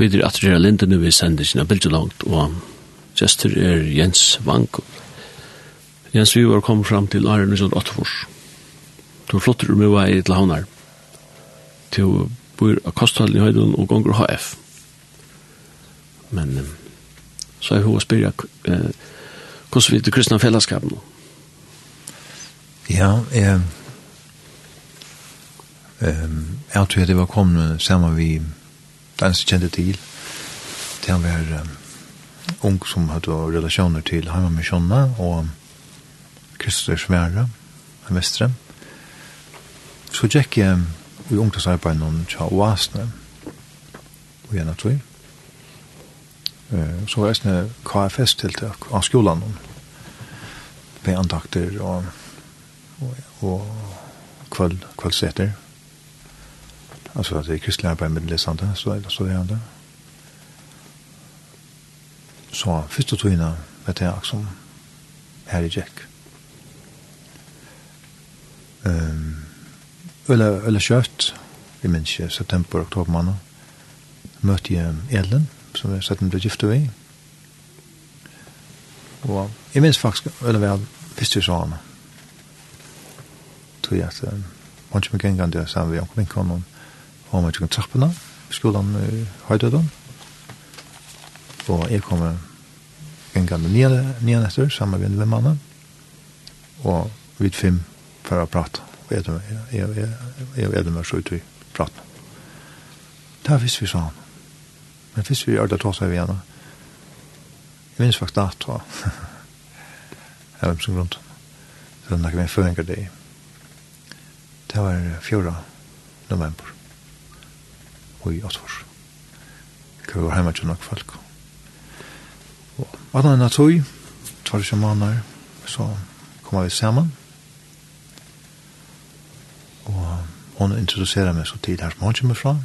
Vi er at det er lindene vi sender sine bilder langt, og gestur er Jens Vank. Jens, vi var kommet fram til Arne Sjøen Åttefors. Du er flottere med vei til Havnar. Til bor av Kosthallen i Høydun og gonger HF. Men så er hun å spyrja eh, hvordan vi til kristna fellesskap nå. Ja, eh, eh, jeg tror jeg det var kommet sammen vi den som kjente til, til han var um, ung som hadde relasjoner til Heimamisjonna og Kristus Svære, en vestre. Så gikk jeg i ungdomsarbeid noen tja oasene, og gjerne tog. Uh, så var jeg sånne KFS-tiltak av skolen, med andakter og, og, og kvöld, kvällsätter Alltså att det är kristliga arbete med läsande, så är det så det är det. Så första med det jag också här i Jack. Um, eller eller kött i människa september oktober månad Møtte jeg Ellen som jeg satt med gift gifte i. Og jeg minns faktisk, eller vel, visst ju så han. Tror jag att man inte mycket gängande jag sa vi omkring honom og man kjøkken trappene på skolen i Høydøden. Og jeg kom en gang med nye netter sammen med en vennmannen. Og vi fem for å prate. Og jeg er det med så ut i praten. Det er hvis vi sa han. Men hvis vi gjør det tog seg vi igjen. Jeg minns faktisk det, tror jeg Jeg var som grunn. Så det er noe min føringer det. Det var 4. november og i Åsfors. Vi var hjemme til nok folk. Og annan enn at tog, tar ikke måneder, så kommer vi sammen. Og hun introducerer meg så tid her som hun kommer fra.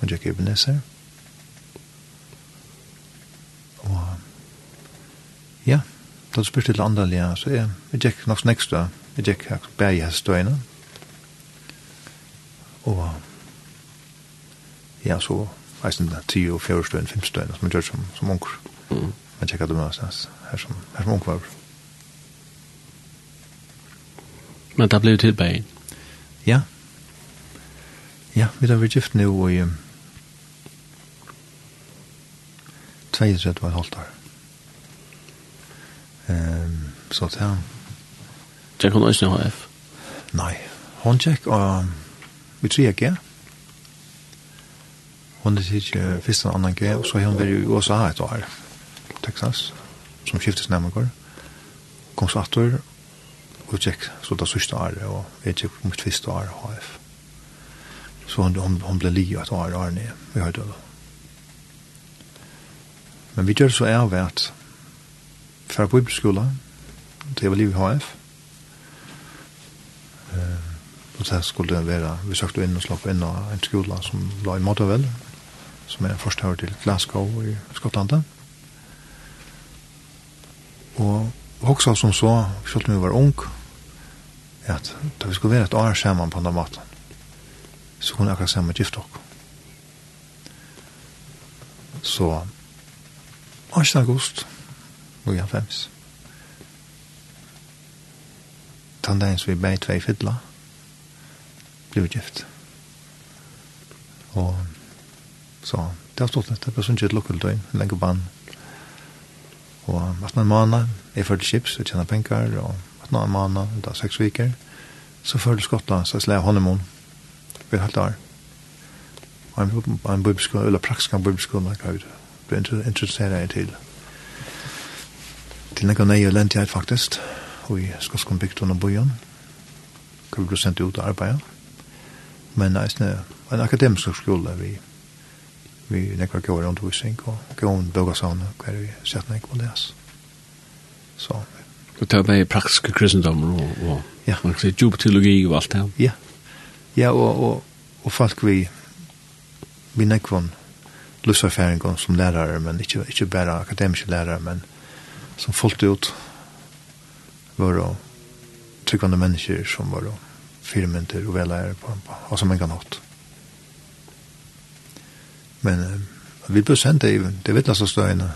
Hun gikk i Ebenezer. Og ja, da du spurte til andre lia, så jeg, jeg gikk nok snakst da. Jeg gikk her bæg i hestøyene. Og ja, så eisen da, 10 og 4 støyen, 5 støyen, som man gjør som, som unger. Mm. Man tjekker det med oss, her som, her som unger var. Men det ble jo til. Ja. Ja, vi har vært gift nå i um, 32 og halvt år. Um, så til han. Tjekk hun også i HF? Nei, hun tjekk og vi tror jeg ikke, ja. Hon er ikke først en annen gøy, og så har hun vært i USA et år, Texas, som skiftes nærmere. Kom så atter, og tjekk, så det sørste året, og jeg tjekk på mitt første år, HF. Så hun, hun, hun ble li et år, år ned, vi har død. Men vi gjør så er vi at fra bibelskola, det var liv i HF, og det skulle være, vi søkte inn og slapp inn av en skola som la i Mottavel, som er først her til Glasgow i Skottland. Og også som så, selv om vi var ung, at da vi skulle være et år sammen på den maten, så kunne jeg akkurat sammen gift dere. Så 8. august, og jeg fems. Tandagen som vi bei tvei fidla, ble vi gift. Og Så det har stått nettopp, Det synes sånn et lukket døgn, en lenge bann. Og at noen måneder, jeg førte chips, jeg tjener penger, og at en måned, da seks viker, så førte Skottland, så jeg slår honeymoon, ved halvt år. Og en, en bibelskole, eller praktisk en bibelskole, jeg ble interesseret til. Til nekka nøye lente jeg faktisk, og i Skotskånd bygd under byen, hvor vi ble sendt ut og arbeidet. Men jeg er en akademisk skole, vi vi nekvar går undervisning og går en bogasavn og hver vi sett nek på les. Så. Og det er bare praktiske kristendommer og, og ja. man kan si djup teologi og alt det. Ja, ja og, og, og folk vi vi nekvar lusserfæring som lærare, men ikke, ikke bare akademiske lærare, men som fullt ut var tryggvande mennesker som var firmynter og velleier på, på, på, på, på, på, på, på, på, men uh, vi ble sendt det, det vet jeg så støyene.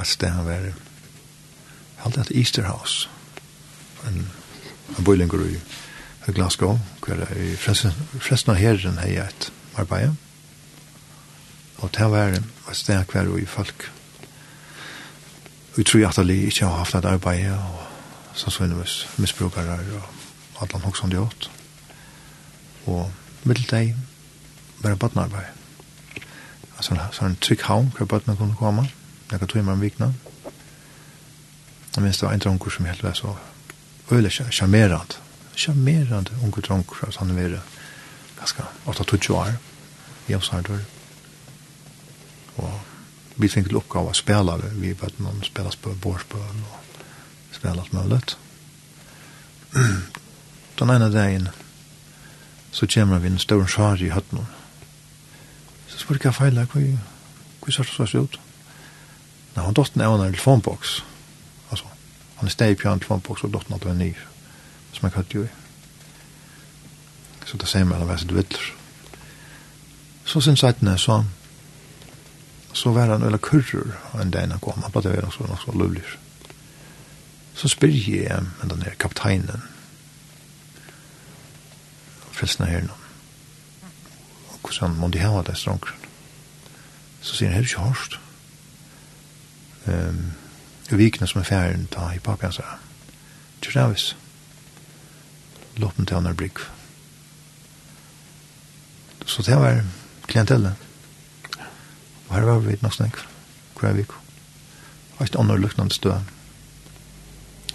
at det har vært, Halt et Easter House. En, en bøylinger i Glasgow, hver i fresten av herren har jeg et arbeid. Og det var et sted hver og i folk. Vi tror at alle ikke har haft et arbeid, og så så inn sannsynligvis misbrukere og alt han også har gjort. Og middel deg, bare bøttenarbeid. Altså, så en trygg havn hvor bøttene kunne komme. Jeg kan tog meg om vikna. Jeg minns det var en dronker som helt var så øyelig charmerant. Charmerant unge dronker, altså han var ganske 8-20 år. Jeg var Hjemsardur. Og vi fikk til oppgave å spille. Vi vet noen spilles på Bårsbøen og spilles mulig. Den ene dagen så kommer vi en stor skjær i høttene spurte hva feil er, hva sørst det seg ut? Nei, han dotten er en telefonboks. Altså, han er steg på en telefonboks, og dotten hadde en ny, som jeg kallte jo i. Så det ser man, han var sitt vittler. Så sin er sånn så var han eller kurrer en dag han kom, han bare var noe så lovlig. Så spyr jeg, men den er kapteinen, frelsene her nå, hvordan må de hava det strångren. Så sier han, er det ikke hårst? Um, I vikene som er ferien, ta i papi, han sier, Tjur Davis, loppen til han er brygg. Så det var klientellet. Og her var vi nok snakk, hver vik. Og et annet lukknande stø.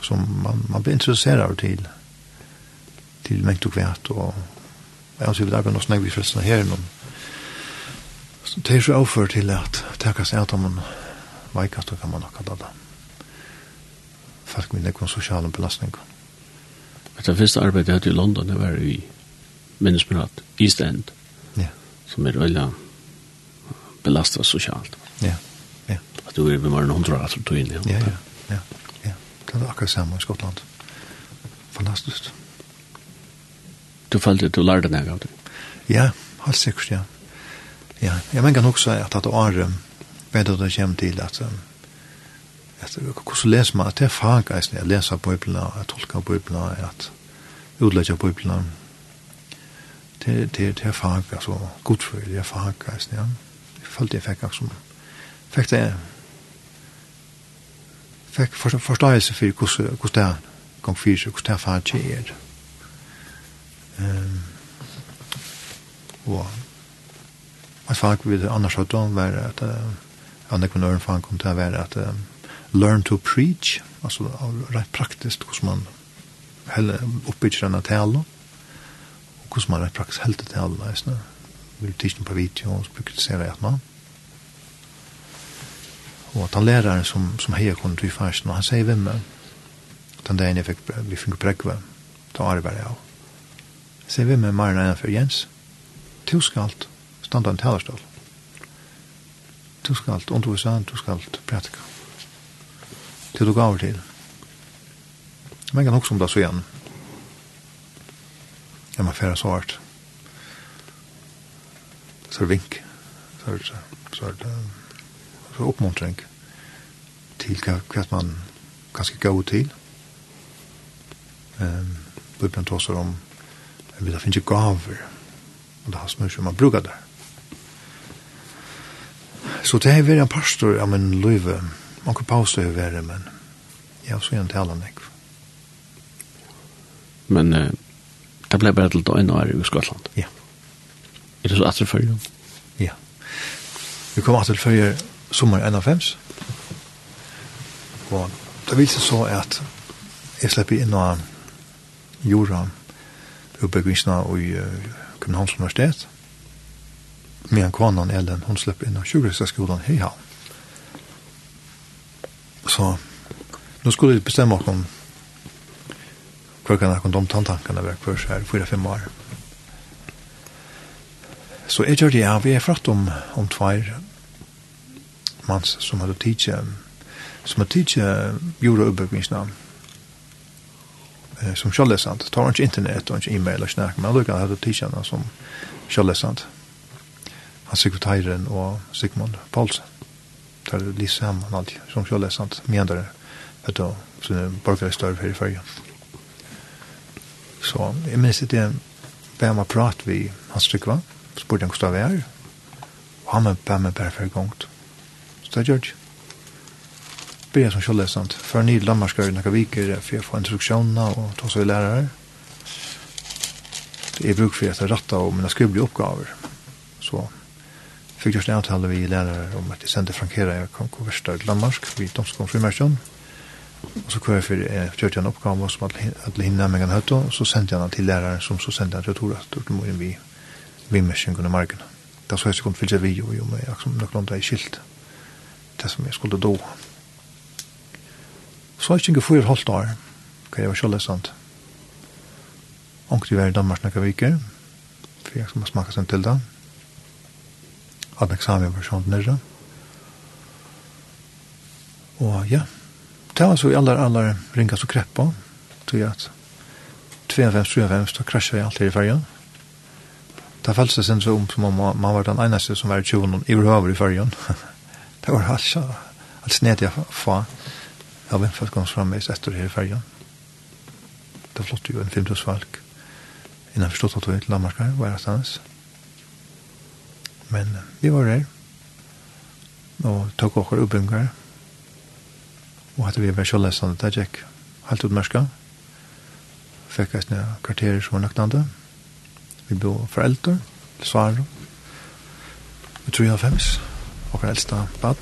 som man, man blir interesseret av til, til mengt og kvært, og Jeg har sikkert vi arbeider noe snakk vi frelsen her herren så det er så avfør til at takk seg at man veikast og kan man nok kalla det folk med nekon sosiale belastning Etter første arbeidet jeg hadde i London det var i minnesmirat East End ja. som er veldig belastet sosialt ja, ja. at du er med mer hundra at du tog inn i ja, ja, ja, ja. det er akkurat samme i Skottland fantastisk du følte du lærte deg av det? Ja, helt sikkert, ja. Ja, jeg mener nok så at det året bedre det kommer til at at hvordan leser man at det er fag, faggeisen jeg leser bøyblene, jeg tolker Bibelen, at utlegger Bibelen, det det det er fag altså godt for det fag altså ja jeg følte jeg fikk som fikk det fikk forståelse for hvordan hvordan det kom fyrir hvordan det fag er Ehm og Jeg fag vi det annars hatt om var at andre kvinnøren fag kom til å være at learn to preach, altså rett praktisk hvordan man heller oppbygger denne tale og hvordan man rett praktisk helter tale Vi vil tisne på video og bruker det kritisere et mann. Og at han læreren som, som heier kunne til først, og han sier hvem den dagen jeg fikk vi fikk prekve, da arbeider jeg av ser vi med Marna innanfor Jens. Du skal standa en talerstål. Du skal undervisa, du skal pratika. Til du gav til. Man kan også om det så igjen. Jeg må fære så hardt. Så er vink. Så er det, så er det, så er oppmuntring til hva man ganske gav til. Um, Bibelen tåser om vi da ha finnes gaver. Og det har smør som man brukar der. Så det er vært en pastor av min løyve. Man kan pause det det, men jeg har så gjerne tala nek. Men uh, det ble bare til døgn og er i Skottland? Ja. Er det så atter før? Ja. Vi kom atter før sommer 91. Og det viser så at jeg slipper inn og jorda utbyggingsna i uh, Københavns Universitet. Medan konan Ellen, hon slapp inn av sjukhusaskolan i Havn. Så nu skulle vi bestämma oss om hver kan jeg de tantankene være hver så her, fyra-fem år. Så jeg gjør det, ja, vi er fratt om, om tvær mans som hadde tidsje, som hadde tidsje jorda oppbyggingsnavn som självläsant. Tar ikke internet og ikke e-mail og snack, men då hadde jag som självläsant. Han sekretæren og Sigmund Paulsen. Det er litt sammen alltid som självläsant. Men där vet du, så det är bara större i färgen. Så jeg minns det er vem har prat vi hans trykva, spurte han kunna vi er, og han var bare for gongt. Så det er George börja som kjollesamt. För ni lammar ska ju några viker for jag får instruktioner og ta seg lærere. Det er bruk for at jeg rattet om mine skrivliga oppgaver. Så fikk jeg snart avtala vi lærere om at jeg sendte frankere jeg kom på värsta lammarsk vid domskomstfrimärkjan. Og så kvar för eh, gjorde jag en oppgave som alle hinna med en høyt, og så sendte jeg den til læreren som så sendte jag til Tora til om vi vimmerskingen och marken. Det var så jag skulle fylla video i och med jag som något om det är skilt. Det som jag skulle då. Så har jeg ikke fyrt halvt år. Ok, jeg var så løsant. Ångt i vær i Danmark snakka viker. For jeg skal smaka sen til det. Hadde eksamen var sånn nere. Og ja, det var så i allar, allar ringa så kreppa. Tog jeg at 2-5-3-5 da krasja jeg alltid i fergen. Det føltes det sen så om som om man var den eneste som var i tjonen i i fergen. det var alt, alt snedigt jeg fa av vindfalkene frammeis etter her i fergen. Det flott jo en femtusfalk innan forstått at vi til Danmark her, var stans. Men vi var her, og tok okker oppbygger, og hadde vi vært kjølesende, det gikk helt utmerska. Fikk jeg sånne kvarterer som var nøknande. Vi bo foreldre, til Svaro, og fems, okker eldste bad,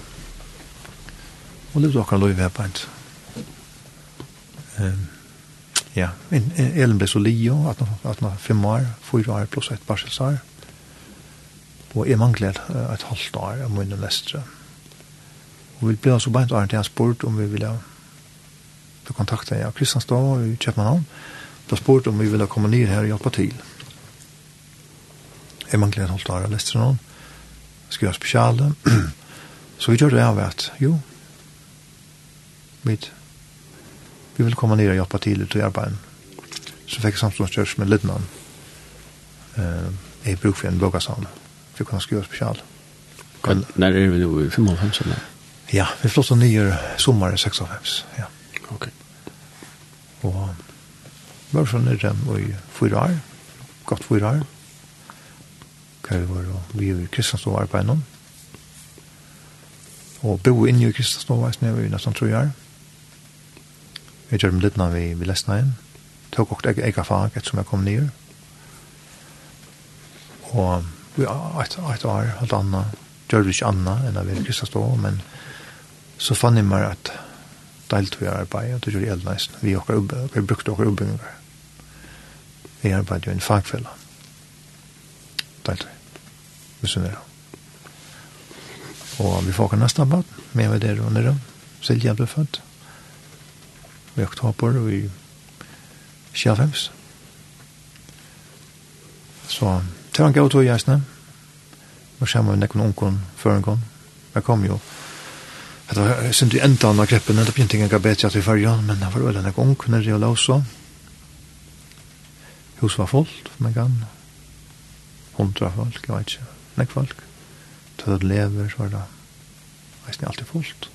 og levde okker lov i vedbeint um, ja, Elen ble så lio, at han var fem år, fyra år pluss et barselsår. Og jeg manglet et halvt år av munnen lestre. Og vi ble så beint åren til han spurt om vi ville få kontakta ja, Kristianstad i Kjøpmanhavn. Da spurte om vi ville komme ned her og hjelpe til. Jeg manglet et halvt år av lestre noen. Skriva spesiale. så vi gjør det av at, jo, mitt vi vill komma ner och hjälpa till til i arbetet. Så fikk jeg samståndskurs med Lidman. Eh, jag brukar för en bloggarsam for å kunne skrive special. Når er vi nå i 55? eller? Ja, vi flott og flottar sommer i 56. Ja. Ok. Og Och var så nere i fyra år. godt fyra år. Hva vi var, og vi er i Kristianstov arbeid nå. Og bo inne i Kristianstad var jag nesten tror år. Mm Jeg gjør dem litt når vi, vi leste hjem. Tog også jeg, jeg fag etter som jeg kom nye. Og vi har et, et år, alt annet, gjør vi ikke annet enn at vi er kristne stå, men så fann jeg meg at delt vi arbeid, og det gjør jeg nesten. Vi, okker, vi brukte dere oppbygninger. Vi arbeid jo en fagfelle. Delt vi. Vi synes det. Og vi får ikke nesten arbeid, med det og nere. Silje ble født. Mm i oktober og i Kjellfems. Så til han gav god tog i Gjæsne. Nå kommer vi nekken ungkon, førenkon. Jeg kom jo. Det var synd i enda av greppen, det begynte ikke å bedre til fyrja, men det var øyne nekken ungkon nere i Lausa. Hus var fullt, men kan hundra folk, jeg vet ikke, nek folk. Til det lever, så var det, jeg vet ikke, alltid fullt.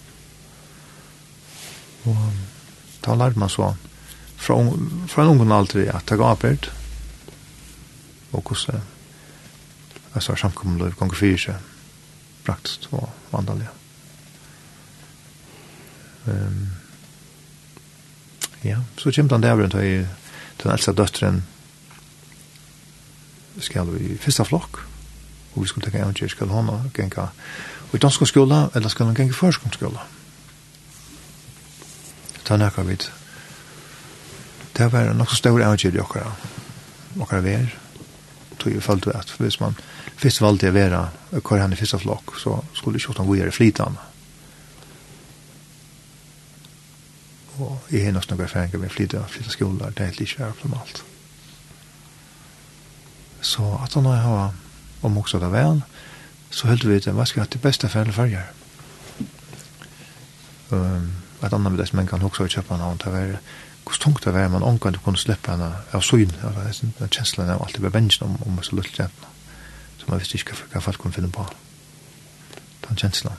Og Da lærte man så fra, fra en ungen aldri at det gav oppert og hvordan jeg sa samkommet løp ganger fyrir seg praktisk og vandalig. Um, ja, så kommer den der rundt i den eldste døtteren skal vi i første flokk og vi skulle tenke eventyr skal hon genka og i dansk skola eller skal hun genka førskomskola ta nekka vid. Det var nok så stor avgjør i okkara, okkara ver. Tog jo følte at hvis man først valgte å være hver han i første flokk, så skulle ikke hvordan vi gjøre flytene. Og jeg har nok noen erfaringer med flytta, flytta skoler, det er helt ikke optimalt. Så at han har, om også det vel, så hølte vi ut en vaske at det beste fælde farger. Um, et annet med det som en kan huske i København, det var hvor tungt det var, man omgang du kunne slippe henne av syn, den kjenslen av alltid bevengen om, om så lutt jentene, så man visste ikke hva folk kunne finne på. Den kjenslen.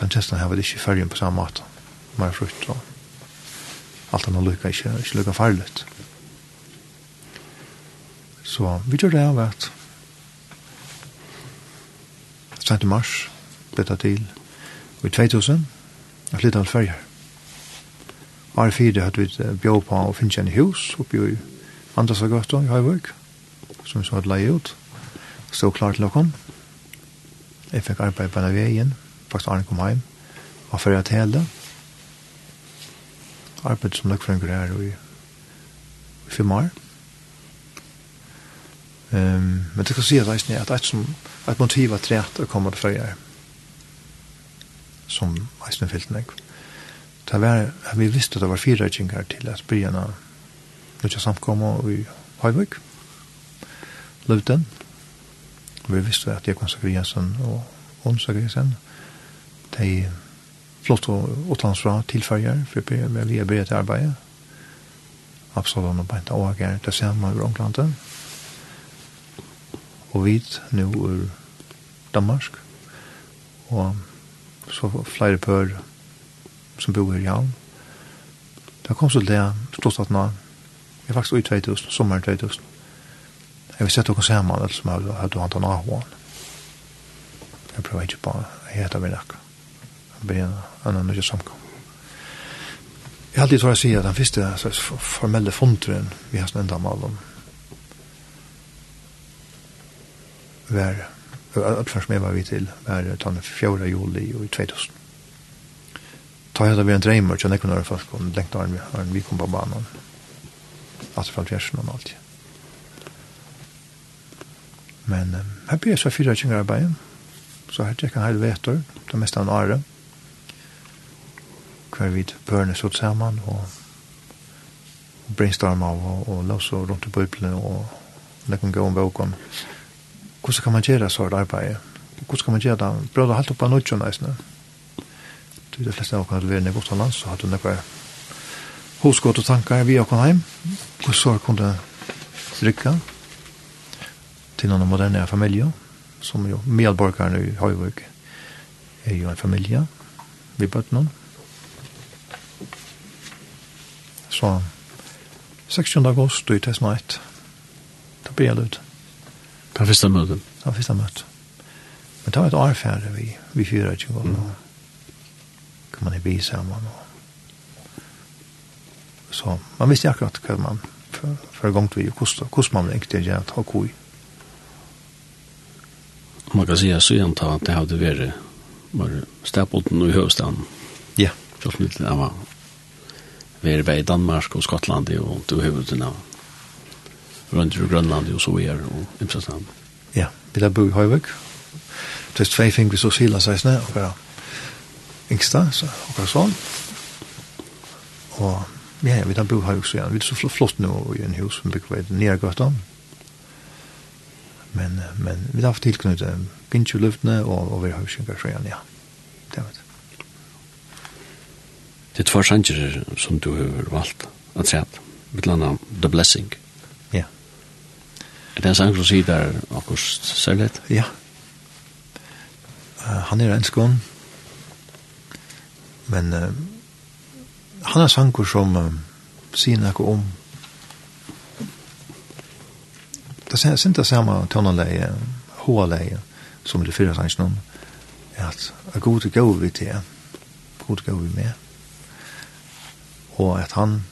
Den kjenslen har var ikke i på samme måte, mer frukt og alt annet lykke, ikke, ikke lykke farlig. Så vi gjør det av at 30 mars, dette til, i 2000, jeg flyttet av Sverige. År fire hadde vi bjør på å finne en hus oppe i Andrasagata i Høyvøk, som vi så hadde leie ut. Stod klar til å komme. Jeg fikk arbeid på en veien, faktisk Arne kom hjem, og før jeg hele. Arbeid som løkfrønger her i, i fem år. Um, men det kan si at, det er et, som, et motiv var treet å komme til Sverige her som eisne fyllt nek. Det var, vi visste det var fire kjengar til at byen av Nudja samkomma i Høyvøk, Luten. Vi visste at Jekon Sakriasen og Ånd Sakriasen, de flott og utlandsfra tilfølger, for å vi er beredt til arbeidet. Absalon og Benta Åger, det samme over Ånglandet. Og vi nå er Danmark, og så flere pør som bor her i Havn. Da kom så det, stort at nå, jeg er faktisk i 2000, sommeren 2000. Jeg vil sette dere sammen, eller som jeg hadde hatt en avhånd. Jeg prøver ikke på, jeg heter min akka. Jeg blir en annen nødvendig samkom. Jeg har alltid tåret å si at den første formelle fondren vi har snedda med om var oppsvars med var vi til, var tann 4. juli i 2000. Ta hette vi en dreimer, så nekken året folk om lengt arm, vi kom på banan. Altså fra fjersen og alt. Men um, her blir jeg så fyra kjengar arbeid, så her tjekk en heil vetor, det meste av en are, hver vid børne stod saman, og brainstorma og, og, og rundt i bøyblene, og nekken gå om vågon. Og hvordan kan man gjøre så et arbeid? Hvordan kan man gjøre det? Prøv å holde opp av noe sånn, nesten. Du, er det fleste av dere kan levere ned godt land, så hadde du nekvar hosgått og tanker vi av hjem. Hvordan så kunne rykke til noen moderne familier, som jo medborgerne i Høyvøk er jo en familie, vi bøtte noen. Så 16. august, du i testnætt, da blir jeg lød. Den första mötet. Den första mötet. Men det var ett år färre vi, vi fyra i tjugo. Mm. Kan man i bil samman. Och... Så man visste akkurat vad man för, för gång till kostar. Kostar man inte det att ha koi. Man kan säga så egentligen att det hade varit var stäpolten och i hövstaden. Ja. Så snitt det var vi är i Danmark och Skottland och du huvuden av rundt i Grønland og så er og Imsasland. Ja, vi har bor i Høyvøk. Det er tvei fingre så sila seg snø, og bare yngsta, så, og bare sånn. Og ja, vi har bor i Høyvøk så ja, Vi er så flott nå i en hus som bygger vei nere gøtta. Men, men vi har haft tilknyttet gynnsju luftene og, og vi har høyvøk så ja. Det vet jeg. Det er tvær sanger som du har valgt at se at, et eller annet The Blessing. Er det en sang som sier der akkurat særlig? Ja. Uh, han er en skån. Men uh, han er sanger som uh, sier noe om det er ikke det samme tønneleie, håleie, som det fyrer sangen om. At er god til gå vi til, god til gå vi med. Og at han,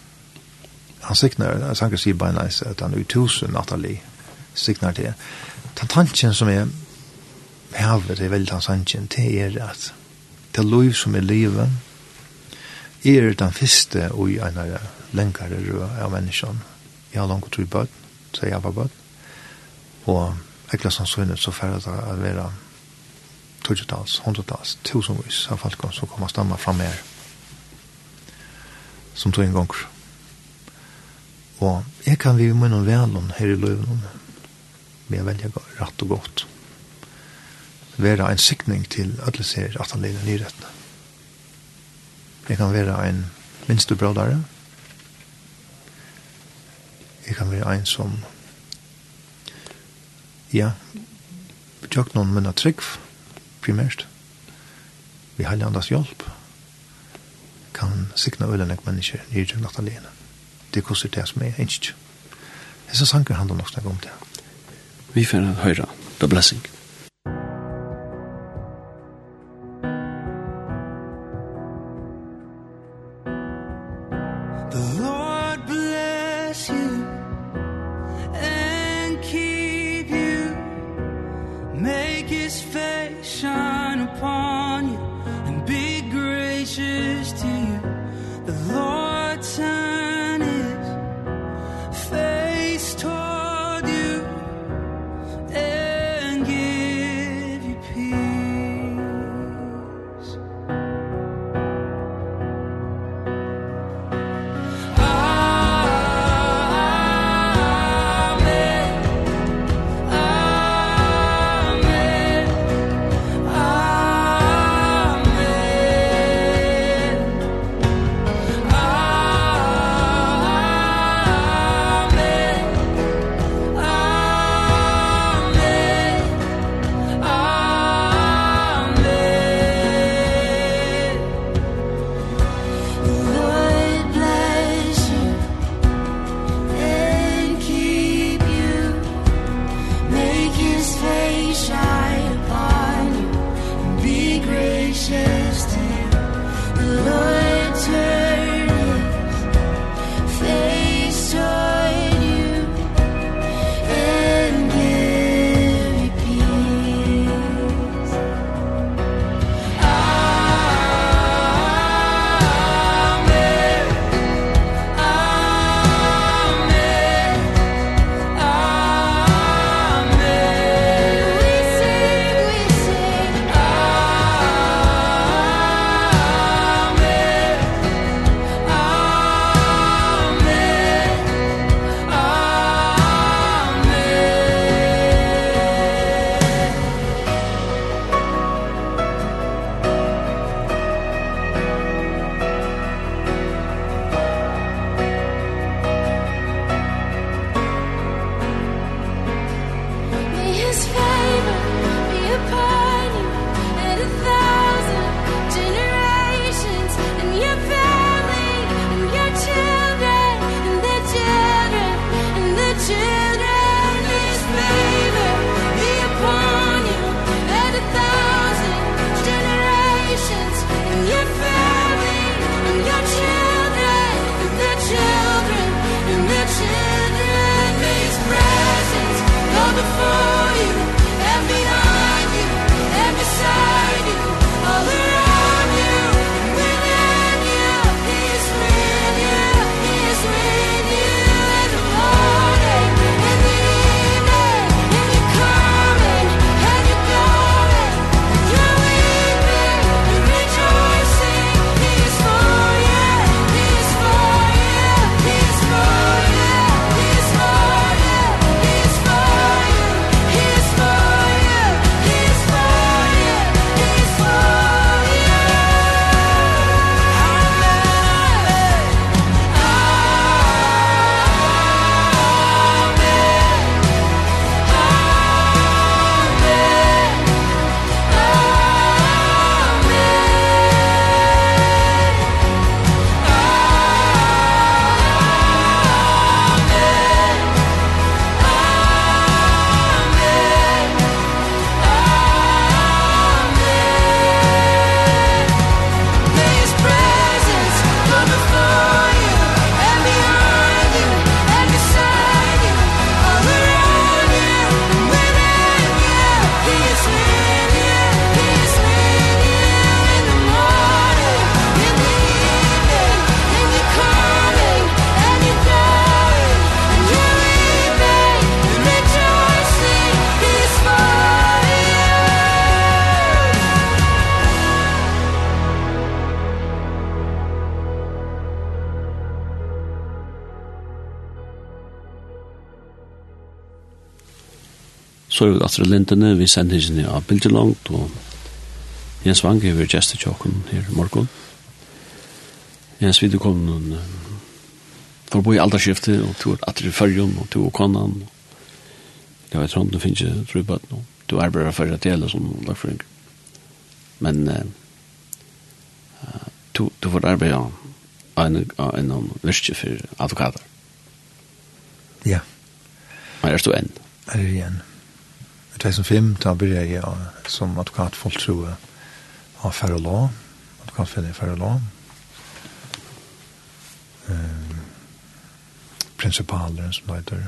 han sikner, sanger sier bare nice, at han er tusen natterlig, signar til. Ta tanken som er hevet i veldig hans tanken, det er at det liv som er livet er den første og i en lengre rød av menneskene. Jeg har langt tro i bøtt, så jeg var bøtt. Og ekla som sønnet så færre det å være tøtjetals, hundretals, tusenvis av folk som kommer stamma fram her som tog en gang. Og jeg kan vi med noen velen her i løven om med å velge rett og godt. Være en sikning til alle ser at han leger nyrettene. Jeg kan være en minste brådare. Jeg kan være en som ja, tjøk noen minna trygg primært. Vi har landas hjelp kan sikna øylenek mennesker nyrettene. Det koster det som er ikke. Hesa sanger handlar nok om det. Vi får høre The Blessing. så er vi at lintene, vi sender henne av bildet langt, og Jens Vang er gestet til åkken her i morgen. Jens videre kom noen for å bo i alderskiftet, og tog at i fyrjon, og tog konan, og jeg vet ikke om det finnes ikke trubbat nå. Du er bare for at det som lagføring. Men uh, du, du får arbeide av en, av en virke for advokater. Ja. Men er du enn? Er du enn? 2005 da började jag som advokat folktro av færre Ferrolå, advokatfälle i Ferrolå. um, principaler som det heter.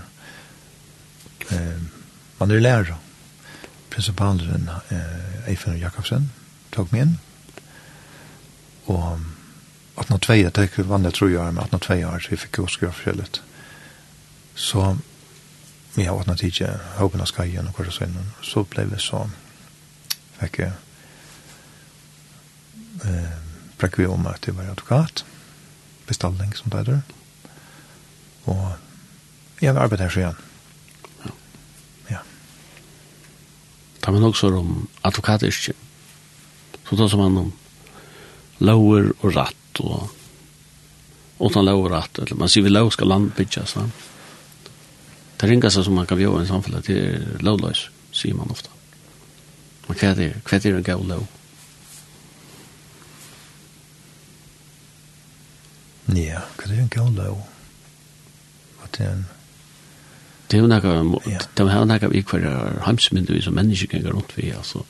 Um, man är lärare. Principaleren uh, Eifen Jakobsen tog Og in. Och 1802, det er vann jag tror jeg, men jag med 1802 år så vi jo skrive forskjellig. Så vi har åtnet ikke håpen av skajen og hva kvartas sånn, Så ble vi så, fikk jeg eh, brekk vi om at det var advokat, bestalling som det er. Og jeg har arbeidet her så igjen. Ja. ja. Da man også om advokatyrkje. Så tar man om lover og ratt og utan lov og ratt. Eller man sier vi lov skal land bygges. Det ringaste som man kan bjóða i samfunnet, det er lovløs, sier man ofta. Men hva er det? Hva er det en gav lov? Ja, hva er det en gav lov? Hva er det en... Det er jo nekka, det er jo nekka vi hver heimsmyndu vi som mennesker kan gå rundt vi, altså.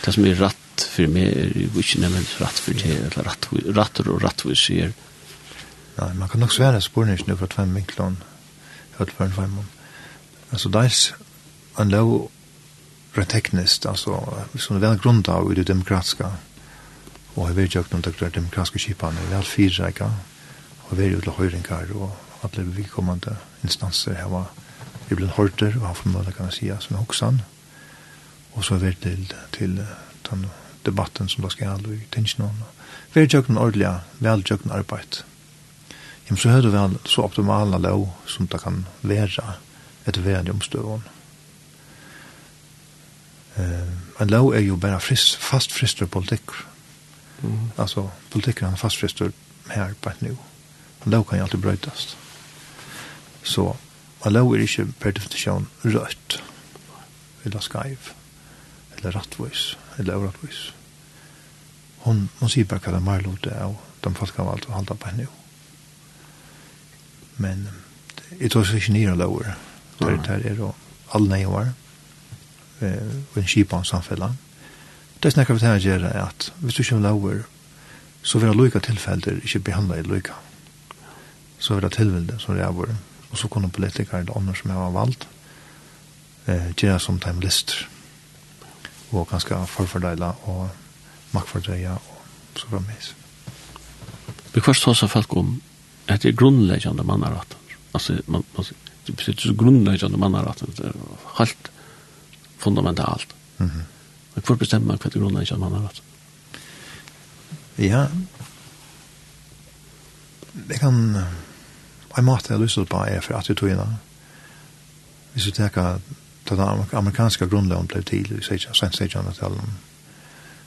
Det som er ratt for meg er jo ikke nemlig ratt for det, eller ratt, rattur og rattvis sier. Nei, man kan nok svære spørningsnu fra tvem vinklån, hørt for en femmån. Altså, det er en lov rett teknisk, altså, som er vel grunnt av i det demokratiske, og har vært jøkt noen takter demokratiske kjipene, vel fire, ikke? Og vært til høyringer, og alle vilkommende instanser her var vi ble horter, og han formødde, kan jeg si, som er hoksan. Og så har vært til, til den debatten som da skal ha i Tinsjnån. Vært gjort noen ordentlig, vel gjort noen arbeid. Jamen, så hører du vel så optimale lov som det kan være, etter verden omstøvån. Uh, en lov er jo bare frist, fast frister politikker. Mm. Altså, politikker er fast frister her på et nu. En lov kan jo alltid brøytast. Så en lov er ikke per definisjon rødt, eller skaiv, eller rattvois, eller avrattvois. Hon, hon sier bare hva det er mer marlote av de folk har valgt å holde på et henne. Men jeg tror ikke nye lover. Tar tar er og alle nøyvar. Eh, og en kjipa om samfella. Det snakker vi til å gjøre er at hvis du kommer lover, så vil det lykka tilfeller ikke behandle i lykka. Så vil det tilvilde som det er Og så kunne politikere eller andre som har valgt eh, gjøre som time lister. Og ganske forfordeila og maktfordreie og så fremvis. Vi først tar seg folk om at det er grunnleggende mannaratter. Altså, man, man, det är så grundläggande man har rätt helt fundamentalt. Mhm. Mm och för bestämma vad det grundläggande man har rätt. Ja. Det kan en måte jeg lyst på er for attitudene. Hvis du tenker at den amerikanske grunnloven ble til i 1600-tallet,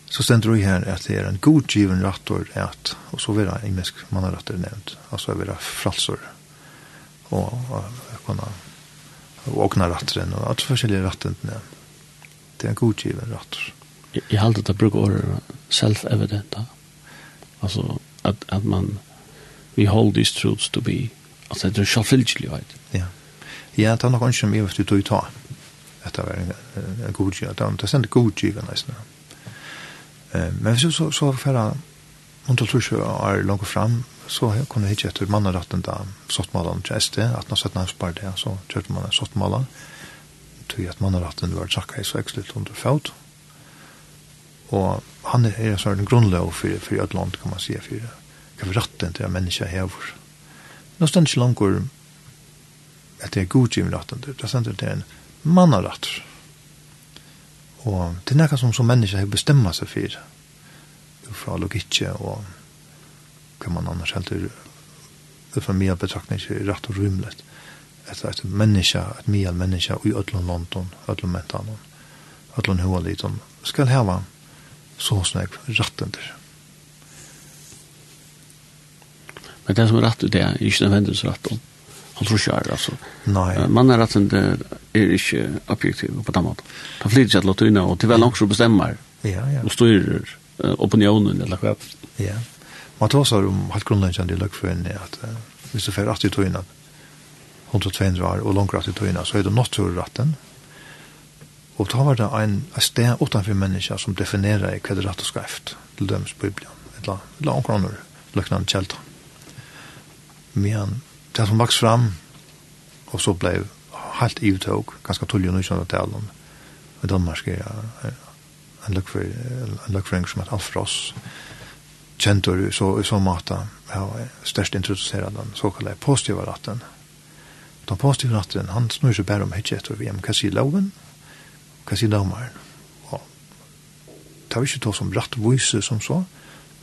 så stender du her at det er en godgiven rattor at, og så vil det engelsk mannarattor nevnt, altså vil det fralsor og klokkene, og åkna ratteren, og alt forskjellige ratten, ja. Det er en godgiven ratter. Jeg, jeg halte det bruker året self-evident, altså at, at man, we hold these truths to be, altså det er selvfølgelig, vet Ja, ja det er nok ikke mye hvis du tog ta, at det er en, en godgiven, det er en godgiven, nesten, ja. Men hvis du så så förra om du tror ikke er langt fram så jeg kunne hitte etter mannaretten da sottmålen til SD, at nå sett nærmest bare det, så kjørte man en sottmålen, tog at mannaretten var trakka i så ekstra under fjord. Og han er, en sånn grunnlov for, for et land, kan man si, for hva vi retten til at mennesker hever. Nå stender ikke langt at det er godgivende retten til, det stender til en mannaretter. Og det er noe som som mennesker har bestemmet seg for, fra logikke og kan man annars helt för mig betraktar inte rätt och rymligt ett ett människa ett mer människa i öllon London öllon mentan öllon hur liten ska ha så snägg rätten där Men det som er rätt det är inte nödvändigtvis rätt om. Han tror inte alltså. Nej. Man är rätt inte är inte objektiv på den måten. Han flyter sig att låta unna och till väl också bestämmer. Ja, ja. Och styrer opinionen eller vad. Ja. Man tar seg om helt grunnleggjende i løgførende at uh, hvis du fer rett i tøyene, 100-200 år og langt rett i tøyene, så er det natturretten. Og da var det en, en sted utenfor mennesker som definerer hva det rett og skreft til dømes Bibelen, eller, eller noen kroner, løgnende kjelter. Men det som vaks fram, og så ble helt ivtog, ganske tullig og nysgjønne talen, i Danmark er en løgføring som heter Alf Ross, kjentur så, i så måte ja, størst introducerer den såkallade positiva ratten. Den positiva ratten, han snur seg bare om hitje etter VM. Hva sier loven? Hva sier domaren? Og det er ikke to som rattvise som så,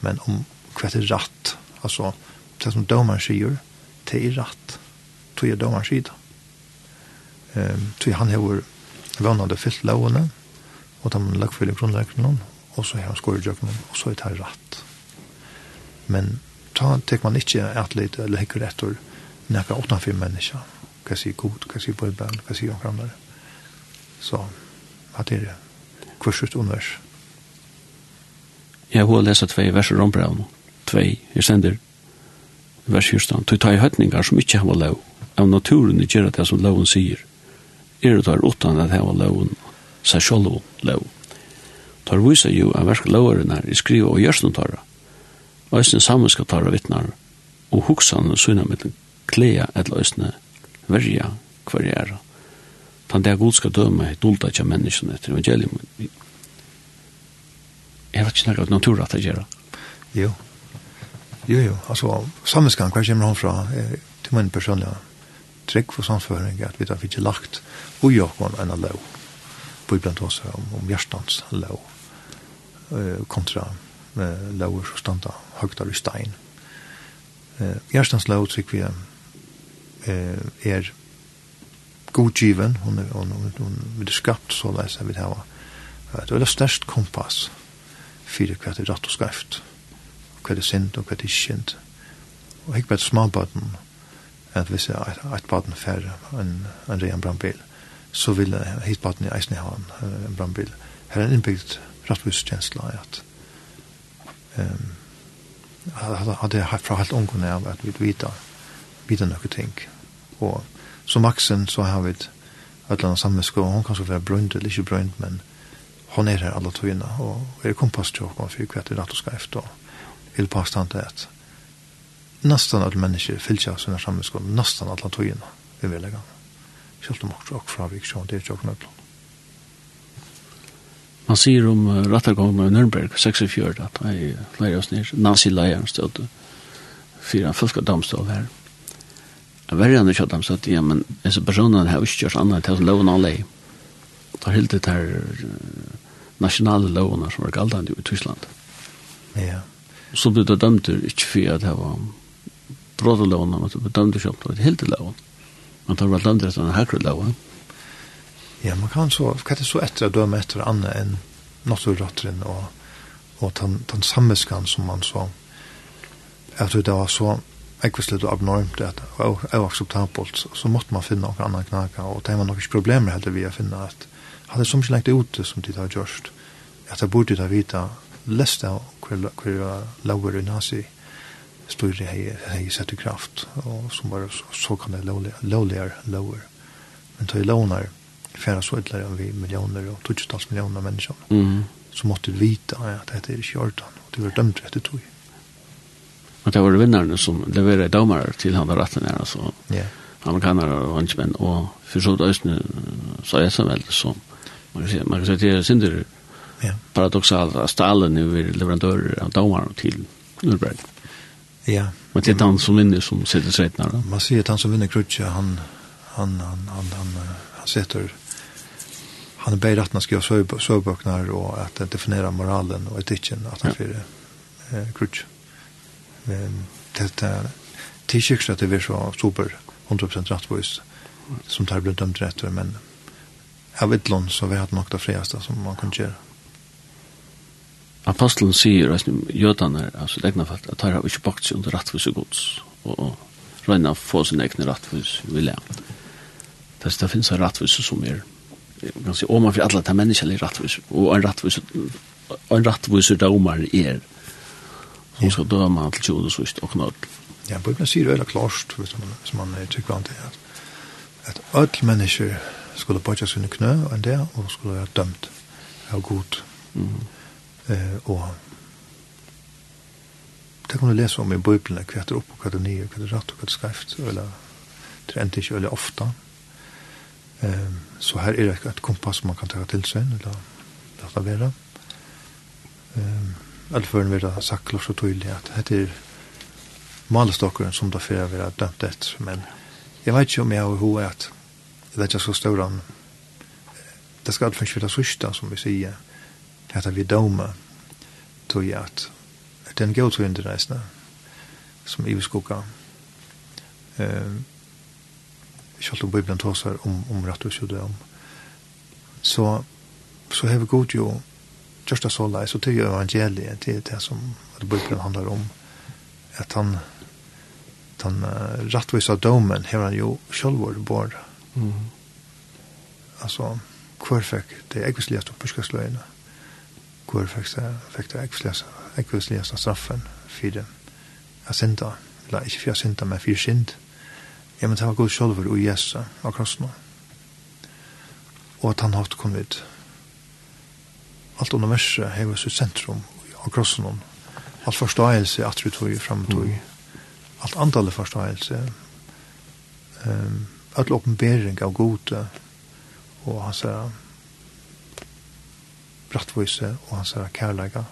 men om hva er ratt. Altså, det som domaren sier, det er ratt. tog er domaren sier det. Um, tog han har vannade fyllt lovene, og de har lagt for grunnleggene, og så har han skåret jøkken, og så er det ratt men ta tek man ikkje at lit eller hekker etter nekka åttan fyrir menneska hva sier god, hva sier bøyben, hva sier omkram der så at det er kursut unvers Jeg har lest tvei verser om braun tvei, jeg sender vers hyrstan, du tar i høytningar som ikkje har lov av naturen i gjerra det som loven sier er det der utan at hava loven seg sjolv lov tar vise jo av versk loveren her i skriva og gjørsnotarra Øysene sammen skal tare vittnar, og hoksan og syna mitt klea eller øysene verja hver jeg er. Tan det er god skal døme, dulta ikke menneskene etter evangelium. Jeg vet ikke noe natur at det gjør. Jo. Jo, jo. Altså, sammenskan, hver kommer han fra, til min personlige trygg for samføring, at vi har ikke lagt ui okkon enn lov, bibelen til oss om, om hjertans lov, kontra lov som standa høgtar i stein. Eh, Gjerstans lov trykk vi eh, er godgiven, hon er, hon, hon, hon, hon er skapt så leis jeg vil hava. Det er størst kompass fyrir hva det er rett og skreft, hva det er sint og hva det er synd Og hikk bare småbaden, at hvis jeg er et baden færre enn en ren brandbil, så vil jeg hit baden i eisen i ha en brandbil. Her er en innbygd rettviskjensla at um, hadde jeg fra helt ungene av at vi vita, vita noe ting. Og som maksen så har vi et eller annet sammenskå, hun kan så være brønt eller ikke brønt, men hon er her alle togene, og er kompass til åkken for hva det er rett og skreft, og vil påstand til at nesten alle mennesker fylkja sine sammenskå, nesten alle togene, vi vil legge. Selv om åkken fra vi ikke det er ikke åkken Man sier om uh, rattargången i Nürnberg, 46, at jeg leier oss ned, nazi-leieren stod, fyra fylka domstol her. Jeg verre han ikke at de stod, ja, men disse personene har ikke gjort annet til å loven noen lei. Da helt det her uh, nasjonale lovene som var galdende i Tyskland. Ja. Så ble det dømt ikke for at det var brådelovene, men det ble dømt ikke opp til helt loven. Man tar vel dømt etter denne herkreloven. Ja Ja, man kan så, hva er det så etter å døme etter annet enn naturratteren og, og den, den sammeskan som man så, jeg tror det var så ekvislet og abnormt at, og akseptabelt, så måtte man finne noen annen knaka, og det var noen problemer heller vi å finne at hadde som ikke lengt ute som de har gjort, at jeg burde da vite lest av hver, hver laver i nazi styrer jeg, hei sett i kraft, og som var så, så kan det lovligere lover. Men tog jeg färra så ytterligare än vi miljoner och tusentals miljoner människor. Mm. Så måste vi vita att det är inte hjärtan och det var dömt rätt tog. Och det var vinnarna som levererade domare till han var rätten här alltså. Ja. Amerikanare och hunchmän och för så ösnen så är så väl som man kan säga man kan säga det är synder. Ja. Paradoxalt att Stalin nu är leverantör av domare till Nürnberg. Ja. Men det är han som vinner som sitter sig Man ser att han som vinner krutcha han han han han, han, han han sitter han är att man ska göra sövböknar och att definiera moralen och etiken att han fyrir eh, krutsch. Men det är tillkyrks att det är så super 100% rättvist som tar blivit dömt rätt men av vet lån så vi har något det friaste som man kan göra. Aposteln at jødene jötarna, alltså det egna fallet, att de har ikke bakt seg under rettvis och gods och å få sin egna rettvis vilja. Det, det finnes en rettvis som er om man for alle de menneskene er rettvis, og en rettvis en rettvis domar er som skal døma til tjod og sust og knall. Ja, Bibelen sier det veldig klart, som man tykker an til, at, at alle mennesker skulle bøtja sine knø og en del, og skulle være dømt av god. Mm. Eh, og det kan du lese om i Bibelen, hva det er opp, og hva det er nye, hva det er rett og hva det er skreft, eller det er ikke veldig ofte. Mm Ehm så här är det ett kompass som man kan ta till sig eller låta vara. Ehm allt för en vidare sagt klart så tydligt att det är malstocken som där för vi har dömt det men jag vet ju om jag hur att det är så stor det ska alltid finnas sista som vi säger att vi dömer tror jag att den går till underreisna som i skugga. Ehm kjallt om Bibelen tåsar om, om rett og døm. Så, så har vi god jo kjørsta såla, så til jo evangeliet, til det som at Bibelen handlar om, at han, han uh, rattvisa domen har han jo sjølvor bor. Mm. Altså, hver fikk det ekvisligast oppbyrskastløyene, hver fikk det, fikk det ekvisligast straffen for det, jeg synda, eller ikke for jeg synda, men for synd. Ja, men det var god sjolver og Jesus av krossen. Og at han hatt kom vid. Alt universet hever sitt sentrum av krossen. Alt forståelse at vi tog fram tog. Mm. Alt andalig forståelse. Um, all åpenbering av gode og hans er brattvise og hans er kærlega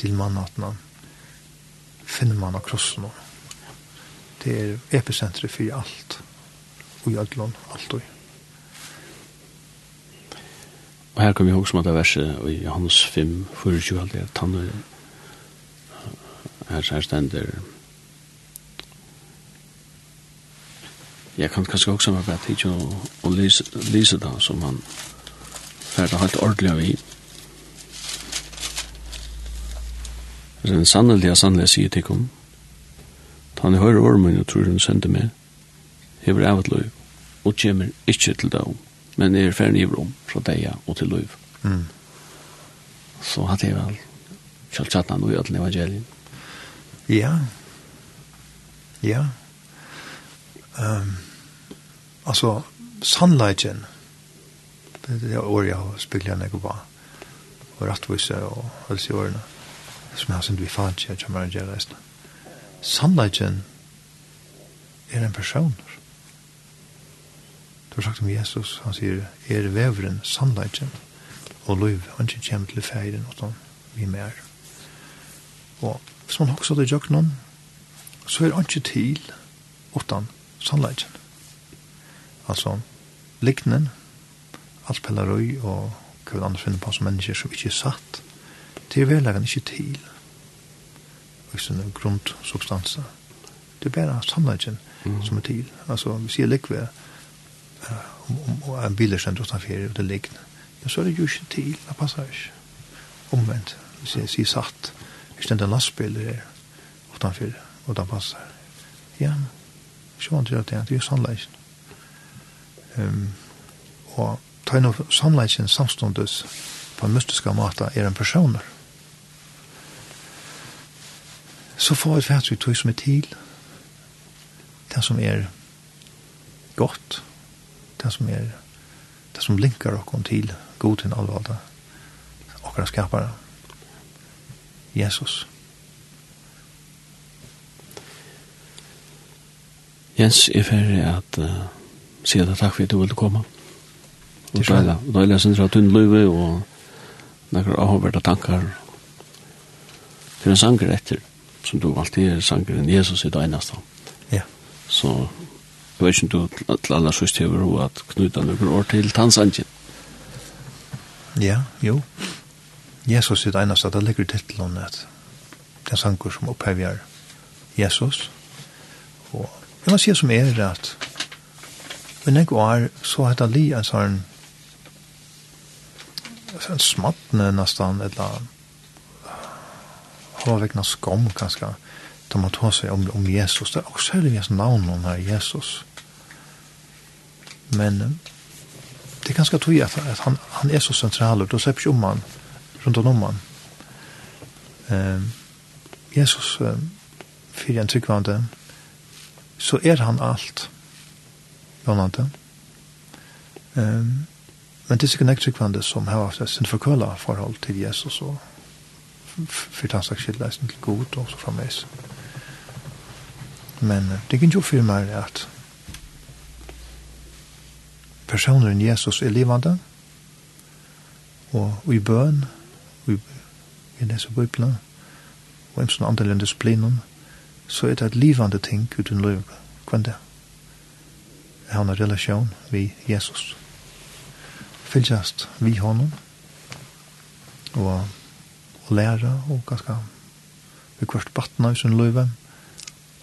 til mannatna finner man av krossen det er epicentret for alt, og i ødlån, alt og Og her kan vi huske om at det verset i Johannes 5, 24, alt det, tann er her, her stender Jeg kan kanskje også være bare tid å lese det som han ferdig helt ordentlig av i. Men sannelig, sannelig sier til om, Ta han hører høyre ormen og tror han sender meg. Hever av et løy, og kommer ikke til døm, men er ferdig i rom fra deg og til løy. Mm. Så hadde jeg vel kjalt kjøltjattene noe i alle evangelien. Ja. Ja. Um, altså, sannleggen, det er det året jeg har spilt igjen jeg på, og rettvise og helse i årene, som jeg har sendt vi fanns, jeg kommer til å gjøre resten. Mm sannleggen er en person. Du har sagt om Jesus, han sier, er veveren sannleggen og lov, han ikke kommer til feiren og sånn, vi mer. Og hvis man også hadde gjort noen, så er han ikke til utan sannleggen. Altså, liknen, alt pellerøy og hva vi andre finner på som mennesker som ikke er satt, det er velleggen ikke til ikke noen grundsubstanser. Det er bare sannleggen mm. som er til. Altså, vi sier likve, om, om, om en bil er kjent utenfor, og det likne. Ja, så er det jo ikke til, det passer ikke. Omvendt, hvis jeg sier satt, ikke den lastbil er utenfor, og det passer. Ja, så vant til at det er, det er samleggen. Um, og ta inn samleggen samståndes på en mystiska måte er en personer så får vi faktisk tog som er til, det som er godt, det som er det som linkar okkom til god til allvalda, okkara skapare, Jesus. Jens, jeg er ferdig at uh, sier deg takk for at du ville komme. Og døyla, døyla sin fra tunn løyve og nekker avhåverda tankar til en sanger etter som du alltid er sangeren Jesus i det eneste. Ja. Så jeg vet ikke om du til aller sørst hever og at knyta noen år til tannsangen. Ja, jo. Jesus i det eneste, det ligger titlen at det er sanger som opphever Jesus. Og jeg må si som er at men jeg var så hette li en sånn en smattne nesten et eller annet har vekna skam kanskje da man tar seg om, om Jesus. Det er også hela hans navn om her Jesus. Men det er ganske tog at, at han, han er så sentral central och då ikke om han rundt om han eh, Jesus eh, fyrir en tryggvande så er han alt Jonathan eh, men det er sikkert nekk tryggvande som har haft sin förkøla forhold til Jesus og för den slags skilda är inte god och så framvis. Men det kan ju för mig att personen Jesus är levande. Og i bøn og i leser Bibelen og en sånn andre disiplinen så er det et livande ting uten liv. Kvann det? Er han en relasjon vi Jesus. Fylltjast vi honom. Og og læra og ganske vi kvart batna i sin løyve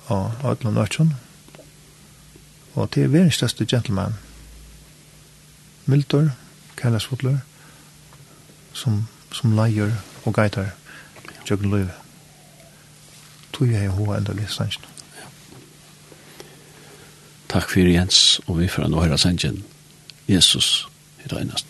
og Adlan Øtjon og til er verens største gentleman Miltor, Kailasfotler som, som leier og geitar tjøkken løyve tog jeg hva enda vi sannsyn Takk for Jens og vi får nå høre sannsyn Jesus i døgnast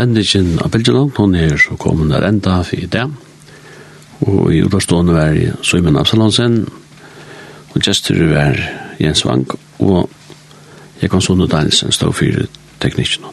sendingen av Belgian, hun er så kommet der enda for i det. Og i utavstående var i Søymen Absalonsen, og gestur var Jens Vang, og jeg kan sånne Danielsen stå for teknikken.